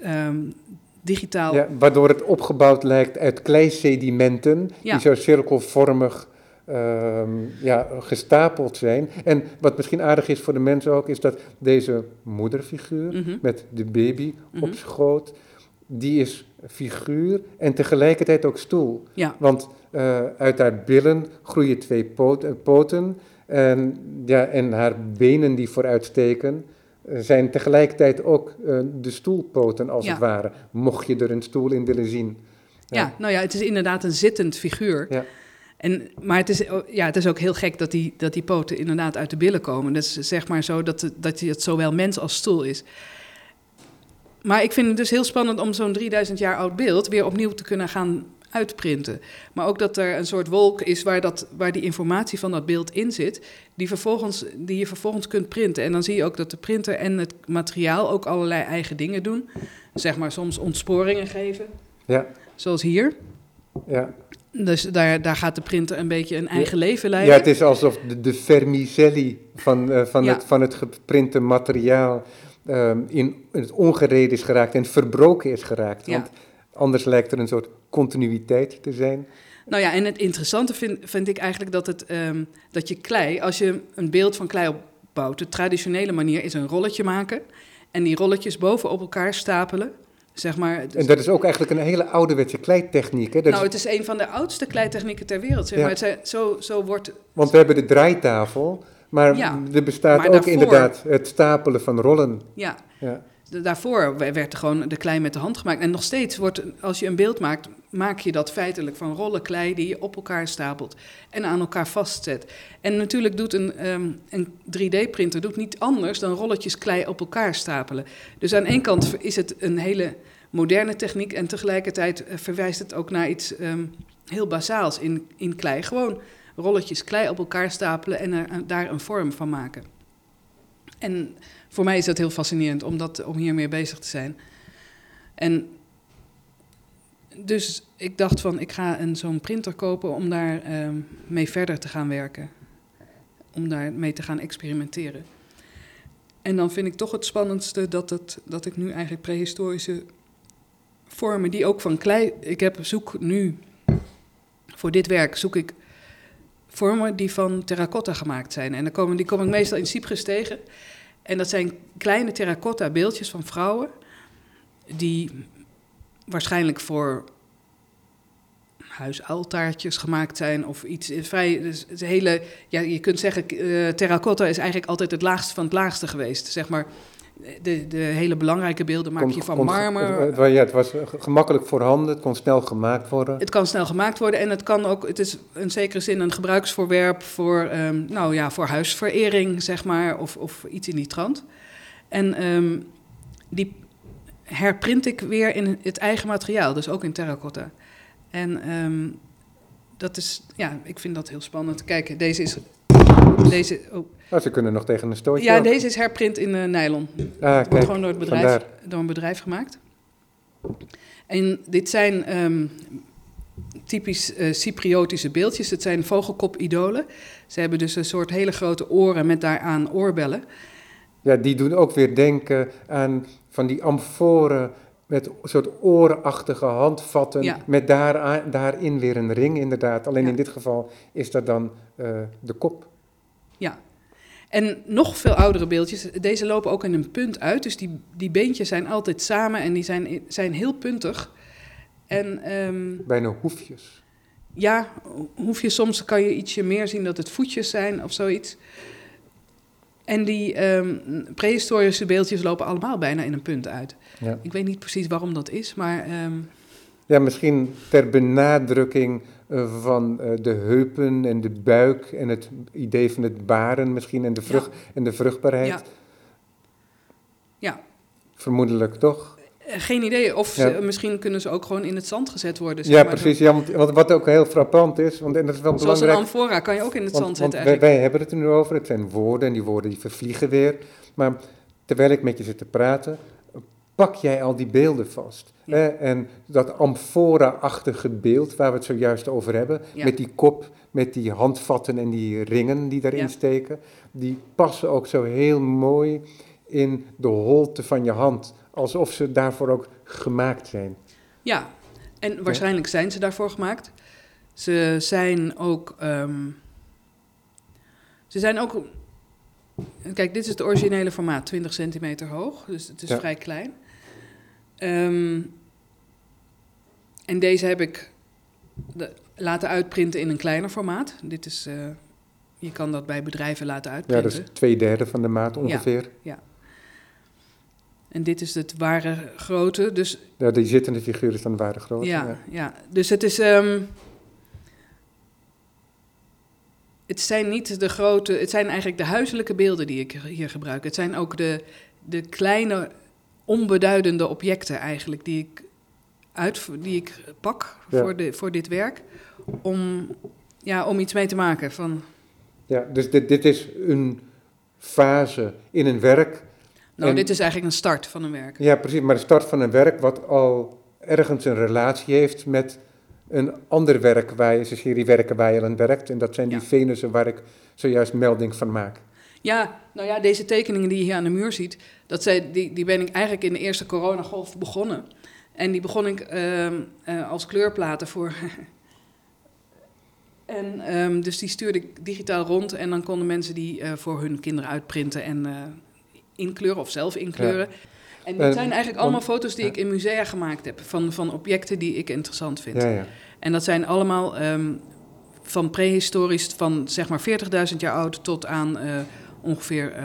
um, digitaal. Ja, waardoor het opgebouwd lijkt uit kleisedimenten ja. die zo cirkelvormig ja, gestapeld zijn. En wat misschien aardig is voor de mensen ook, is dat deze moederfiguur mm -hmm. met de baby mm -hmm. op schoot die is figuur en tegelijkertijd ook stoel. Ja. Want uh, uit haar billen groeien twee poten en, ja, en haar benen die vooruitsteken zijn tegelijkertijd ook uh, de stoelpoten als het ware, mocht je er een stoel in willen zien. Ja. ja, nou ja, het is inderdaad een zittend figuur. Ja. En, maar het is, ja, het is ook heel gek dat die, dat die poten inderdaad uit de billen komen. Dat is zeg maar zo dat, dat het zowel mens als stoel is. Maar ik vind het dus heel spannend om zo'n 3000 jaar oud beeld weer opnieuw te kunnen gaan uitprinten. Maar ook dat er een soort wolk is waar, dat, waar die informatie van dat beeld in zit, die, vervolgens, die je vervolgens kunt printen. En dan zie je ook dat de printer en het materiaal ook allerlei eigen dingen doen. Zeg maar soms ontsporingen geven. Ja. Zoals hier. Ja. Dus daar, daar gaat de printer een beetje een eigen leven leiden. Ja, het is alsof de, de vermicelli van, uh, van, het, van het geprinte materiaal um, in het ongereden is geraakt en verbroken is geraakt. Ja. Want anders lijkt er een soort continuïteit te zijn. Nou ja, en het interessante vind, vind ik eigenlijk dat, het, um, dat je klei, als je een beeld van klei opbouwt, de traditionele manier is een rolletje maken en die rolletjes bovenop elkaar stapelen. Zeg maar, en dat is ook eigenlijk een hele ouderwetse kleitechniek. Hè? Dat nou, het is een van de oudste kleitechnieken ter wereld. Zeg maar. het zo, zo wordt... Want we hebben de draaitafel, maar er bestaat ook inderdaad het stapelen van rollen. Ja. ja. Daarvoor werd er gewoon de klei met de hand gemaakt. En nog steeds wordt, als je een beeld maakt, maak je dat feitelijk van rollen klei die je op elkaar stapelt en aan elkaar vastzet. En natuurlijk doet een, um, een 3D-printer doet niet anders dan rolletjes klei op elkaar stapelen. Dus aan één kant is het een hele moderne techniek en tegelijkertijd eh, verwijst het ook naar iets um, heel basaals in, in klei. Gewoon rolletjes klei op elkaar stapelen en er, daar een vorm van maken. En voor mij is dat heel fascinerend om, dat, om hier mee bezig te zijn. En dus ik dacht van, ik ga een, zo'n printer kopen om daar ehm, mee verder te gaan werken. Om daar mee te gaan experimenteren. En dan vind ik toch het spannendste dat, het, dat ik nu eigenlijk prehistorische vormen, die ook van klei... Ik heb, zoek nu, voor dit werk zoek ik vormen die van terracotta gemaakt zijn. En dan komen, die kom ik meestal in Cyprus tegen. En dat zijn kleine terracotta beeldjes van vrouwen... die waarschijnlijk voor huisaltaartjes gemaakt zijn of iets vrij. Dus het hele, ja, je kunt zeggen, uh, terracotta is eigenlijk altijd het laagste van het laagste geweest. Zeg maar, de, de hele belangrijke beelden maak je van marmer. Het, ja, het was gemakkelijk voorhanden, het kon snel gemaakt worden. Het kan snel gemaakt worden en het kan ook, het is in zekere zin een gebruiksvoorwerp voor, um, nou ja, voor huisverering, zeg maar, of, of iets in die trant. En um, die herprint ik weer in het eigen materiaal, dus ook in terracotta. En um, dat is, ja, ik vind dat heel spannend. Kijk, deze is. Deze, oh. oh ze kunnen nog tegen een stootje. Ja, deze is herprint in uh, nylon. Ah, kijk, Wordt gewoon door, het bedrijf, door een bedrijf gemaakt. En dit zijn um, typisch uh, Cypriotische beeldjes. Het zijn vogelkop-idolen. Ze hebben dus een soort hele grote oren met daaraan oorbellen. Ja, die doen ook weer denken aan van die amforen met een soort orenachtige handvatten, met daar, daarin weer een ring inderdaad. Alleen in dit geval is dat dan uh, de kop. Ja, en nog veel oudere beeldjes, deze lopen ook in een punt uit. Dus die, die beentjes zijn altijd samen en die zijn, zijn heel puntig. En, um, Bijna hoefjes. Ja, hoefjes. Soms kan je ietsje meer zien dat het voetjes zijn of zoiets. En die um, prehistorische beeldjes lopen allemaal bijna in een punt uit. Ja. Ik weet niet precies waarom dat is, maar... Ehm, ja, misschien ter benadrukking uh, van uh, de heupen en de buik en het idee van het baren misschien en de, vrucht, ja. en de vruchtbaarheid. Ja. ja. Vermoedelijk, toch? Eh, geen idee. Of ze, misschien kunnen ze ook gewoon in het zand gezet worden. Zeg ja, maar precies. Ja, want, wat ook heel frappant is, want en dat is wel Zoals belangrijk. een amfora kan je ook in het want, zand zetten wij, wij, hebben het er nu over. Het zijn woorden en die woorden die vervliegen weer. Maar terwijl ik met je zit te praten, pak jij al die beelden vast. Ja. Hè? En dat amfora-achtige beeld waar we het zojuist over hebben, ja. met die kop, met die handvatten en die ringen die daarin ja. steken, die passen ook zo heel mooi in de holte van je hand alsof ze daarvoor ook gemaakt zijn. Ja, en waarschijnlijk zijn ze daarvoor gemaakt. Ze zijn ook. Um, ze zijn ook. Kijk, dit is het originele formaat, 20 centimeter hoog, dus het is ja. vrij klein. Um, en deze heb ik de, laten uitprinten in een kleiner formaat. Dit is, uh, je kan dat bij bedrijven laten uitprinten. Ja, dat is twee derde van de maat ongeveer. Ja, ja. En dit is het ware grote. Dus, ja, die zittende figuur is dan ware grote. Ja, ja. ja. dus het is... Um, het zijn niet de grote, het zijn eigenlijk de huiselijke beelden die ik hier gebruik. Het zijn ook de, de kleine, onbeduidende objecten eigenlijk die ik, uit, die ik pak voor, de, voor dit werk. Om, ja, om iets mee te maken. Van... Ja, dus dit, dit is een fase in een werk. Nou, dit is eigenlijk een start van een werk. Ja, precies, maar de start van een werk wat al ergens een relatie heeft met een ander werk waar je, een serie werken waar je aan werkt. En dat zijn die Venussen waar ik zojuist melding van maak. Ja, nou ja, deze tekeningen die je hier aan de muur ziet, dat zijn, die, die ben ik eigenlijk in de eerste coronagolf begonnen. En die begon ik uh, uh, als kleurplaten voor. en um, dus die stuurde ik digitaal rond en dan konden mensen die uh, voor hun kinderen uitprinten en uh, inkleuren of zelf inkleuren. Ja. En dit zijn eigenlijk allemaal foto's die ik in musea gemaakt heb van, van objecten die ik interessant vind. Ja, ja. En dat zijn allemaal um, van prehistorisch, van zeg maar 40.000 jaar oud tot aan ongeveer uh,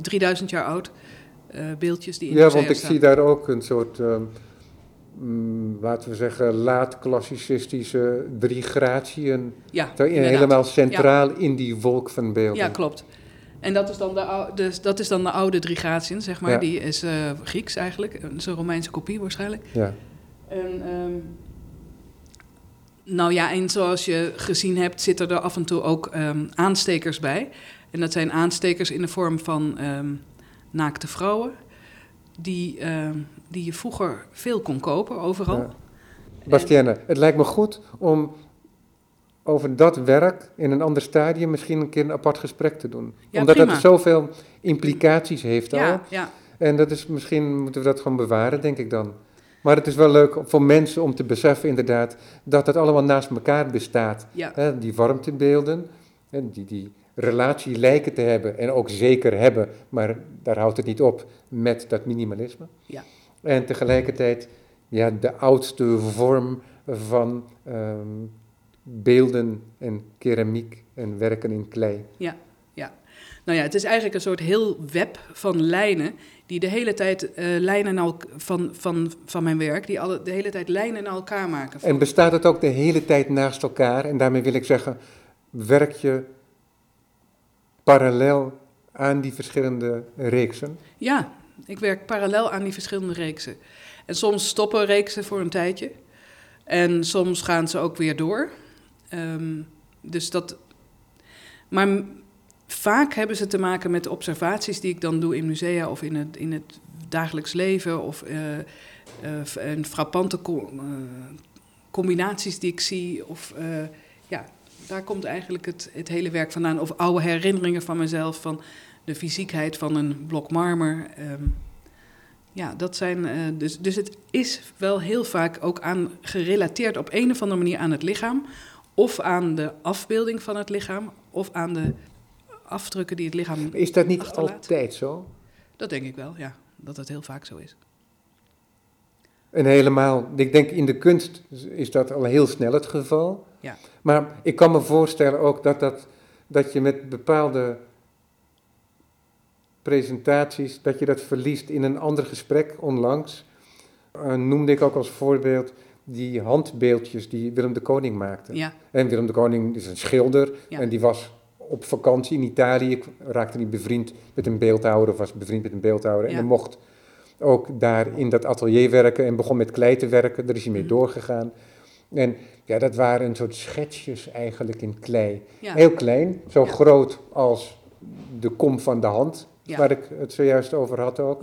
3000 jaar oud. Uh, beeldjes die in Ja, want ik zie daar ook een soort, um, laten we zeggen, laat-klassicistische drie gratieën. Ja, helemaal centraal ja. in die wolk van beelden. Ja, klopt. En dat is dan de, de, dat is dan de oude zeg maar. Ja. Die is uh, Grieks eigenlijk. Zo'n Romeinse kopie waarschijnlijk. Ja. En, um, nou ja, en zoals je gezien hebt, zitten er af en toe ook um, aanstekers bij. En dat zijn aanstekers in de vorm van um, naakte vrouwen. Die, die je vroeger veel kon kopen, overal. Ja. Bastienne, en, het lijkt me goed om over dat werk in een ander stadium misschien een keer een apart gesprek te doen. Ja, Omdat prima. het zoveel implicaties heeft al. Ja. En dat is, misschien moeten we dat gewoon bewaren, denk ik dan. Maar het is wel leuk voor mensen om te beseffen inderdaad dat het allemaal naast elkaar bestaat. Die warmtebeelden, die, die relatie lijken te hebben en ook zeker hebben, maar daar houdt het niet op met dat minimalisme. Ja. En tegelijkertijd ja, de oudste vorm van um, beelden en keramiek en werken in klei. Ja, ja. Nou ja, het is eigenlijk een soort heel web van lijnen die de hele tijd uh, lijnen al, van, van, van mijn werk, die alle, de hele tijd lijnen naar elkaar maken. En bestaat het ook de hele tijd naast elkaar? En daarmee wil ik zeggen, werk je parallel aan die verschillende reeksen? Ja, ik werk parallel aan die verschillende reeksen. En soms stoppen reeksen voor een tijdje. En soms gaan ze ook weer door. Um, dus dat. Maar vaak hebben ze te maken met observaties die ik dan doe in musea of in het, in het dagelijks leven. Of uh, frappante uh, combinaties die ik zie. Of ja, daar komt eigenlijk het, het hele werk vandaan. Of oude herinneringen van mezelf, van de fysiekheid van een blok marmer. Um, ja, dat zijn. dus, dus het is wel heel vaak ook aan gerelateerd op een of andere manier aan het lichaam of aan de afbeelding van het lichaam, of aan de afdrukken die het lichaam. Is dat niet achterlaat. altijd zo? Dat denk ik wel, ja. Dat het heel vaak zo is. En helemaal, ik denk in de kunst is dat al heel snel het geval. Ja. Maar ik kan me voorstellen ook dat, dat, dat je met bepaalde presentaties, dat je dat verliest in een ander gesprek onlangs. Uh, noemde ik ook als voorbeeld die handbeeldjes die Willem de Koning maakte. Ja. En Willem de Koning is een schilder Ja. en die was op vakantie in Italië, Ik raakte niet bevriend met een beeldhouwer of was bevriend met een beeldhouwer. En hij mocht ook daar in dat atelier werken en begon met klei te werken. Daar is hij mee Mhm. doorgegaan. En ja, dat waren een soort schetsjes eigenlijk in klei. Ja. Heel klein, zo Ja. groot als de kom van de hand, Ja. waar ik het zojuist over had ook.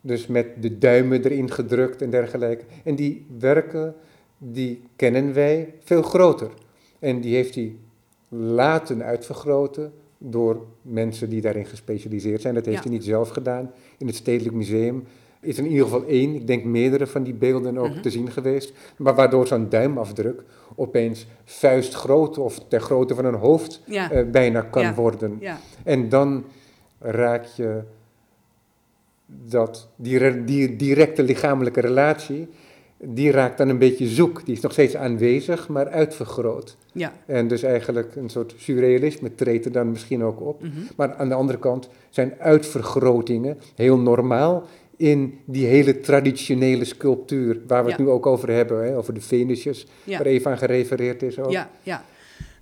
Dus met de duimen erin gedrukt en dergelijke. En die werken, die kennen wij veel groter. En die heeft hij laten uitvergroten door mensen die daarin gespecialiseerd zijn. Dat heeft hij niet zelf gedaan. In het Stedelijk Museum is in ieder geval één, ik denk meerdere van die beelden ook Mhm. te zien geweest. Maar waardoor zo'n duimafdruk opeens vuistgroot of ter grootte van een hoofd Ja. eh, bijna kan Ja. worden. ja. En dan raak je dat, die, die directe lichamelijke relatie, die raakt dan een beetje zoek. Die is nog steeds aanwezig, maar uitvergroot. Ja. En dus eigenlijk een soort surrealisme treedt er dan misschien ook op. Mhm. Maar aan de andere kant zijn uitvergrotingen heel normaal in die hele traditionele sculptuur, waar we het Ja. nu ook over hebben, hè, over de Ja. waar even aan gerefereerd is ook. Ja, ja.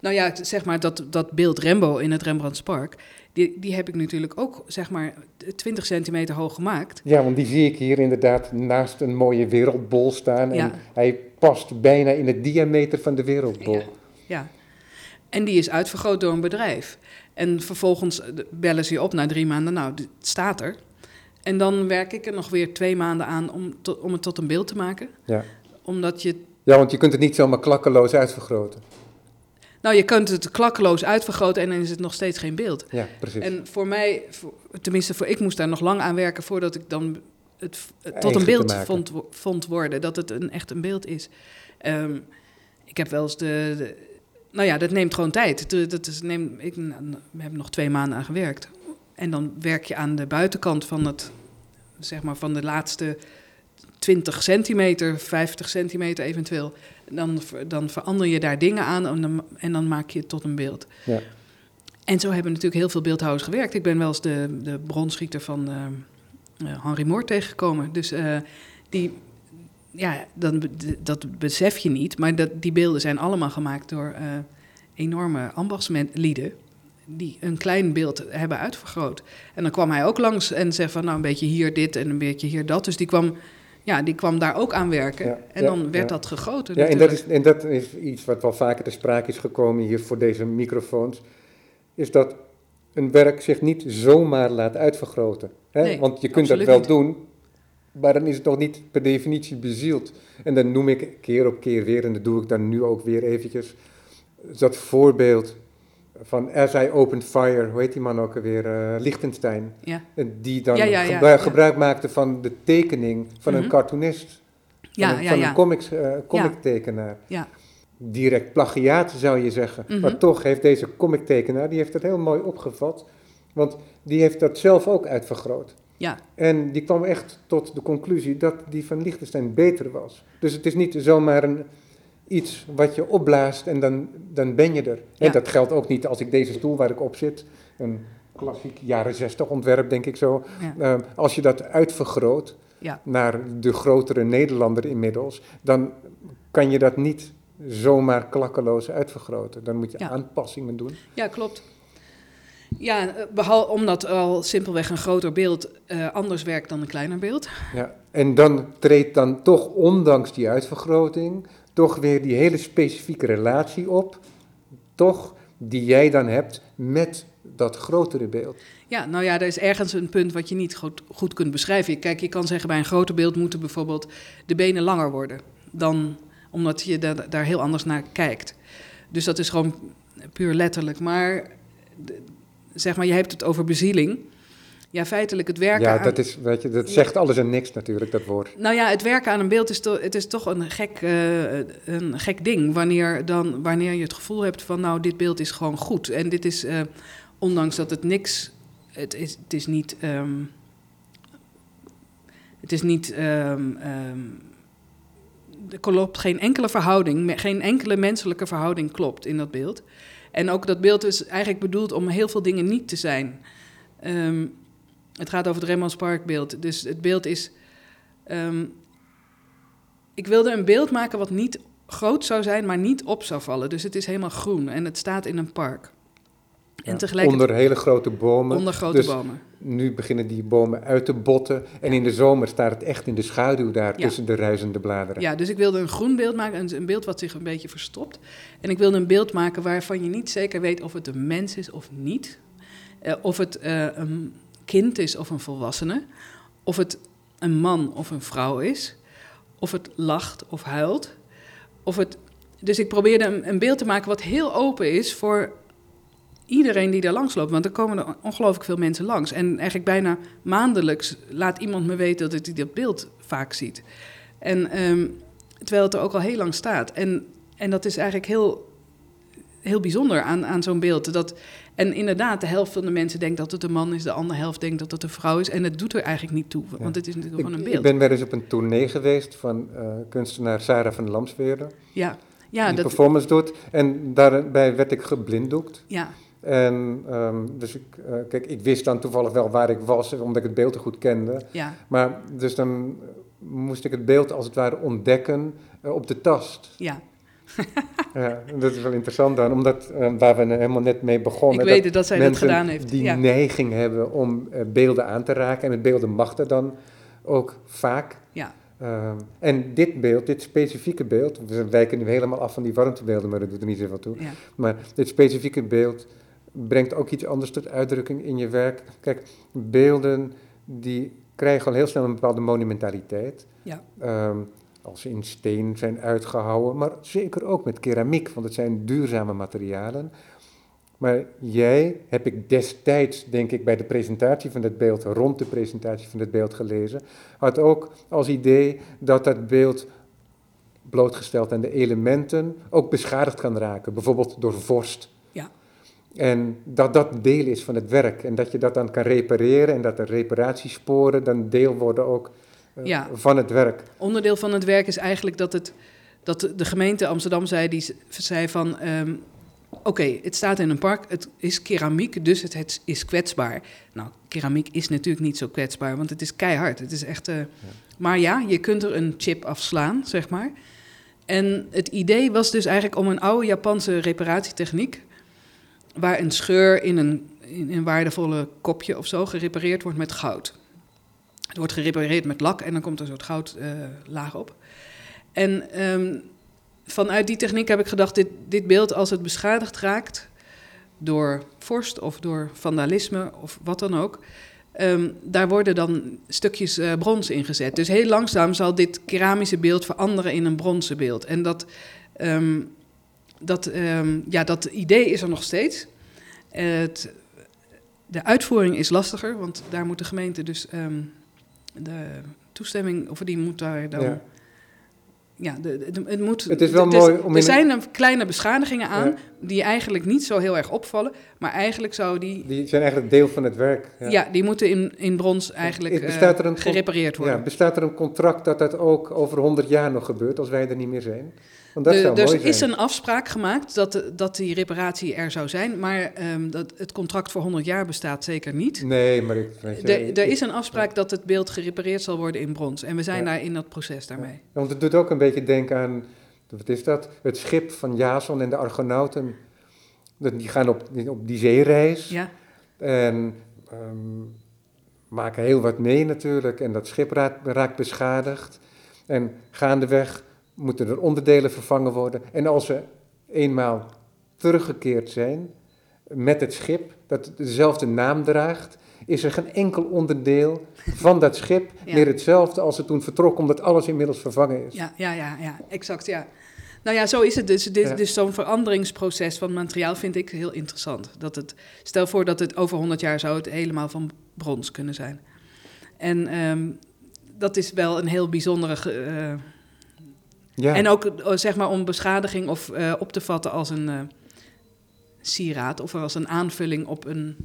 Nou ja, zeg maar dat, dat beeld Rembo in het Rembrandtspark, die, die heb ik natuurlijk ook zeg maar 20 centimeter hoog gemaakt. Ja, want die zie ik hier inderdaad naast een mooie wereldbol staan. En Ja. hij past bijna in het diameter van de wereldbol. Ja. Ja. En die is uitvergroot door een bedrijf. En vervolgens bellen ze je op na drie maanden, nou, het staat er. En dan werk ik er nog weer twee maanden aan om, tot- om het tot een beeld te maken. Ja. Omdat je ja, want je kunt het niet zomaar klakkeloos uitvergroten. Nou, je kunt het klakkeloos uitvergroten en dan is het nog steeds geen beeld. Ja, precies. En voor mij, voor- tenminste voor ik moest daar nog lang aan werken voordat ik dan het tot een beeld vond, vond worden, dat het een, echt een beeld is. Ehm, ik heb wel eens de, de- nou ja, dat neemt gewoon tijd. Dat, is, neem, ik, nou, we hebben nog twee maanden aan gewerkt. En dan werk je aan de buitenkant van het, zeg maar van de laatste 20 centimeter, 50 centimeter eventueel. Dan, dan verander je daar dingen aan en dan, en dan maak je het tot een beeld. Ja. En zo hebben natuurlijk heel veel beeldhouwers gewerkt. Ik ben wel eens de, de bronschieter van eh, eh, Henry Moore tegengekomen. Dus eh, die, ja, dan, dat besef je niet. Maar dat, die beelden zijn allemaal gemaakt door enorme ambachtslieden. Die een klein beeld hebben uitvergroot. En dan kwam hij ook langs en zei van nou een beetje hier dit en een beetje hier dat. Dus die kwam, ja, die kwam daar ook aan werken. Ja, en ja, dan werd ja. dat gegoten. Ja, en dat, is, en dat is iets wat wel vaker te sprake is gekomen hier voor deze microfoons. Is dat een werk zich niet zomaar laat uitvergroten. Hè? Nee, Want je kunt dat wel niet. doen, maar dan is het nog niet per definitie bezield. En dan noem ik keer op keer weer, en dat doe ik dan nu ook weer eventjes, dat voorbeeld van As I Opened Fire, hoe heet die man ook alweer, eh Liechtenstein. Ja, En Die dan Ja, ja, ja, gebruik, maakte van de tekening van een Mhm. cartoonist. Van een, ja, van een comics, eh, comictekenaar. ja. Direct plagiaat zou je zeggen. Mhm. Maar toch heeft deze comictekenaar, die heeft dat heel mooi opgevat. Want die heeft dat zelf ook uitvergroot. ja. En die kwam echt tot de conclusie dat die van Liechtenstein beter was. Dus het is niet zomaar een, iets wat je opblaast en dan, dan ben je er. En dat geldt ook niet als ik deze stoel waar ik op zit, een klassiek jaren zestig ontwerp denk ik zo. Ja. Eh, als je dat uitvergroot Ja. naar de grotere Nederlander inmiddels, dan kan je dat niet zomaar klakkeloos uitvergroten. Dan moet je aanpassingen doen. Ja, klopt. Ja, behalve omdat al simpelweg een groter beeld eh, anders werkt dan een kleiner beeld. Ja. En dan treedt dan toch, ondanks die uitvergroting, toch weer die hele specifieke relatie op, toch, die jij dan hebt met dat grotere beeld. Ja, nou ja, er is ergens een punt wat je niet goed, goed kunt beschrijven. Kijk, je kan zeggen bij een groter beeld moeten bijvoorbeeld de benen langer worden. Dan, omdat je da- daar heel anders naar kijkt. Dus dat is gewoon puur letterlijk. Maar zeg maar, je hebt het over bezieling. Ja, feitelijk het werken Ja, aan... dat, is, weet je, dat zegt alles en niks natuurlijk, dat woord. Nou ja, het werken aan een beeld is, to- het is toch een gek, eh, een gek ding. Wanneer, dan, wanneer je het gevoel hebt van, nou, dit beeld is gewoon goed. En dit is, eh, ondanks dat het niks... Het is, het is niet... ehm, het is niet... ehm, er klopt geen enkele verhouding, geen enkele menselijke verhouding klopt in dat beeld. En ook dat beeld is eigenlijk bedoeld om heel veel dingen niet te zijn. Ehm, het gaat over het Rembrandts Parkbeeld. Dus het beeld is... ehm, ik wilde een beeld maken wat niet groot zou zijn, maar niet op zou vallen. Dus het is helemaal groen en het staat in een park. En Ja, tegelijkertijd Onder hele grote bomen. onder grote dus bomen. Nu beginnen die bomen uit te botten. En in de zomer staat het echt in de schaduw daar Ja. tussen de ruisende bladeren. Ja, dus ik wilde een groen beeld maken, een, een beeld wat zich een beetje verstopt. En ik wilde een beeld maken waarvan je niet zeker weet of het een mens is of niet. Eh, of het eh, een kind is of een volwassene. Of het een man of een vrouw is. Of het lacht of huilt. Of het, dus ik probeerde een, een beeld te maken wat heel open is voor iedereen die daar langs loopt. Want er komen ongelooflijk veel mensen langs. En eigenlijk bijna maandelijks laat iemand me weten dat hij dat beeld vaak ziet. En ehm, terwijl het er ook al heel lang staat. En, en dat is eigenlijk heel, heel bijzonder aan, aan zo'n beeld. Dat, En inderdaad, de helft van de mensen denkt dat het een man is, de andere helft denkt dat het een vrouw is. En het doet er eigenlijk niet toe, want het is natuurlijk gewoon een beeld. Ik ben wel eens op een tournee geweest van uh, kunstenaar Sarah van Lamsweerde. Ja. Ja, die dat... performance doet. En daarbij werd ik geblinddoekt. Ja. En um, dus ik, uh, kijk, ik wist dan toevallig wel waar ik was, omdat ik het beeld te goed kende. Ja. Maar dus dan moest ik het beeld als het ware ontdekken uh, op de tast. Ja. ja, dat is wel interessant dan, omdat uh, waar we helemaal net mee begonnen. Ik weet dat, dat zij dat gedaan heeft. Die ja. neiging hebben om beelden aan te raken en met beelden mag er dan ook vaak. Ja. Um, en dit beeld, dit specifieke beeld, we wijken nu helemaal af van die warmtebeelden, maar dat doet er niet zoveel toe. Ja. Maar dit specifieke beeld brengt ook iets anders tot uitdrukking in je werk. Kijk, beelden die krijgen al heel snel een bepaalde monumentaliteit. Ja. Um, als ze in steen zijn uitgehouwen, maar zeker ook met keramiek, want het zijn duurzame materialen. Maar jij, heb ik destijds, denk ik, bij de presentatie van het beeld, rond de presentatie van het beeld gelezen, had ook als idee dat dat beeld blootgesteld aan de elementen ook beschadigd kan raken, bijvoorbeeld door vorst. Ja. En dat dat deel is van het werk en dat je dat dan kan repareren en dat de reparatiesporen dan deel worden ook Ja. van het werk. Onderdeel van het werk is eigenlijk dat, het, dat de gemeente Amsterdam zei, die zei van... ehm, Oké, het staat in een park, het is keramiek, dus het, het is kwetsbaar. Nou, keramiek is natuurlijk niet zo kwetsbaar, want het is keihard. Het is echt, eh, Maar ja, je kunt er een chip afslaan, zeg maar. En het idee was dus eigenlijk om een oude Japanse reparatietechniek... waar een scheur in een, in een waardevolle kopje of zo gerepareerd wordt met goud. Het wordt gerepareerd met lak en dan komt er een soort goudlaag op. En ehm, vanuit die techniek heb ik gedacht, dit, dit beeld als het beschadigd raakt door vorst of door vandalisme of wat dan ook, ehm, daar worden dan stukjes eh, brons in gezet. Dus heel langzaam zal dit keramische beeld veranderen in een bronzen beeld. En dat, ehm, dat, ja, dat idee is er nog steeds. Het, de uitvoering is lastiger, want daar moet de gemeente dus de toestemming, of die moet daar dan. Ja. Ja, de, de- het moet. Het is wel mooi om Er in- zijn kleine beschadigingen aan Ja. die eigenlijk niet zo heel erg opvallen, maar eigenlijk zou die. Die zijn eigenlijk deel van het werk. Ja, die moeten in, in brons eigenlijk Het eh, er gerepareerd worden. Ja, bestaat er een contract dat dat ook over 100 jaar nog gebeurt als wij er niet meer zijn? De- zou er zijn. is een afspraak gemaakt dat, dat die reparatie er zou zijn, maar ehm, dat het contract voor 100 jaar bestaat zeker niet. Nee, maar ik... weet je, Er, er is een afspraak dat het beeld gerepareerd zal worden in brons. En we zijn Ja. daar in dat proces daarmee. Ja, Want het doet ook een beetje denken aan, wat is dat? Het schip van Jason en de Argonauten. Dat- Die gaan op, op die zeereis Ja, en ehm, maken heel wat mee natuurlijk. En dat schip raakt, raakt beschadigd. En gaandeweg moeten er onderdelen vervangen worden. En als ze eenmaal teruggekeerd zijn met het schip, dat dezelfde naam draagt, is er geen enkel onderdeel van dat schip Ja. meer hetzelfde als het toen vertrok, omdat alles inmiddels vervangen is. ja, ja, ja, ja, exact, ja. Nou ja, zo is het dus. Dit, Ja. Dus zo'n veranderingsproces van materiaal vind ik heel interessant. Dat het, stel voor dat het over 100 jaar zou het helemaal van brons kunnen zijn. En ehm, dat is wel een heel bijzondere... eh, Ja. En ook eh, zeg maar om beschadiging of eh, op te vatten als een eh, sieraad of als een aanvulling op een,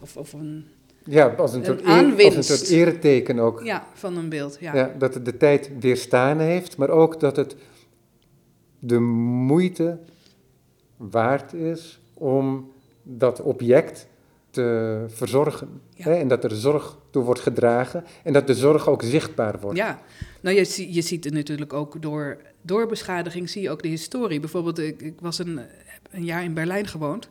of, of een Ja, als een, Een soort, eer, als een soort ereteken ook. ja, van een beeld. Ja. Ja. dat het de tijd weerstaan heeft, maar ook dat het de moeite waard is om dat object te verzorgen. Ja. Hè? En dat er zorg toe wordt gedragen en dat de zorg ook zichtbaar wordt. Ja, nou je, je ziet het natuurlijk ook door, door beschadiging, zie je ook de historie. Bijvoorbeeld, ik, ik was een, een jaar in Berlijn gewoond.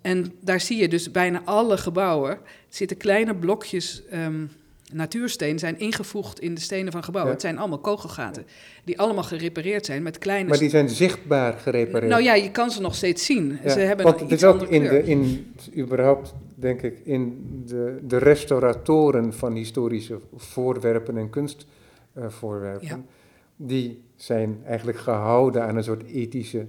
En daar zie je dus bijna alle gebouwen, zitten kleine blokjes ehm, natuursteen, zijn ingevoegd in de stenen van gebouwen. Ja. Het zijn allemaal kogelgaten, die allemaal gerepareerd zijn met kleine... Maar die zijn zichtbaar gerepareerd. nou ja, je kan ze nog steeds zien. Ja, Ze hebben want het iets is ook in kleur. de, in, überhaupt, denk ik, in de, de restauratoren van historische voorwerpen en kunstvoorwerpen, Ja. die zijn eigenlijk gehouden aan een soort ethische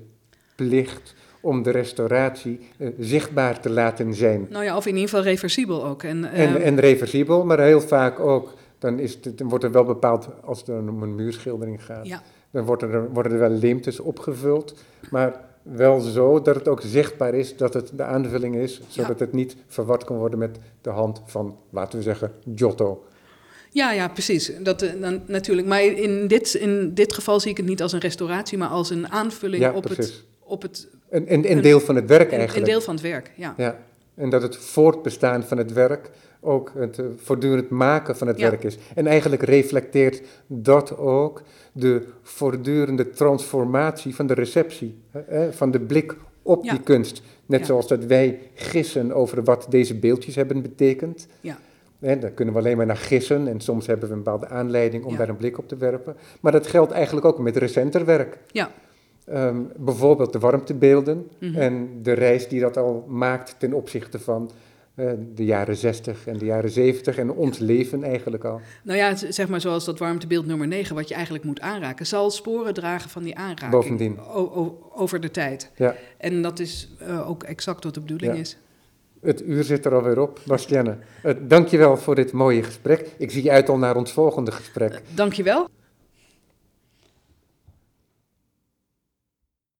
plicht om de restauratie eh, zichtbaar te laten zijn. Nou ja, of in ieder geval reversibel ook. En, En, ehm, en reversibel, maar heel vaak ook, dan, is het, dan wordt er wel bepaald, als het om een muurschildering gaat, ja, dan worden er, worden er wel leemtes opgevuld. Maar wel zo dat het ook zichtbaar is dat het de aanvulling is, zodat het niet verward kan worden met de hand van, laten we zeggen, Giotto. Ja, ja, precies. Dat, uh, dan, natuurlijk. Maar in dit, in dit geval zie ik het niet als een restauratie, maar als een aanvulling op, het, op het. Een, een, een, deel van het werk eigenlijk. Een deel van het werk, ja. ja. En dat het voortbestaan van het werk ook het uh, voortdurend maken van het werk is. En eigenlijk reflecteert dat ook de voortdurende transformatie van de receptie, hè, van de blik op die kunst. Net zoals dat wij gissen over wat deze beeldjes hebben betekend. Ja. Hè, dan kunnen we alleen maar naar gissen en soms hebben we een bepaalde aanleiding om daar een blik op te werpen. Maar dat geldt eigenlijk ook met recenter werk. Ja. Um, bijvoorbeeld de warmtebeelden mm -hmm. en de reis die dat al maakt ten opzichte van uh, de jaren 60 en de jaren 70 en ons leven eigenlijk al. Nou ja, zeg maar zoals dat warmtebeeld nummer 9, wat je eigenlijk moet aanraken, zal sporen dragen van die aanraking. Bovendien. over de tijd. Ja. En dat is uh, ook exact wat de bedoeling ja. is. Het uur zit er alweer op, Bastienne. Uh, dankjewel voor dit mooie gesprek. Ik zie uit al naar ons volgende gesprek. dankjewel.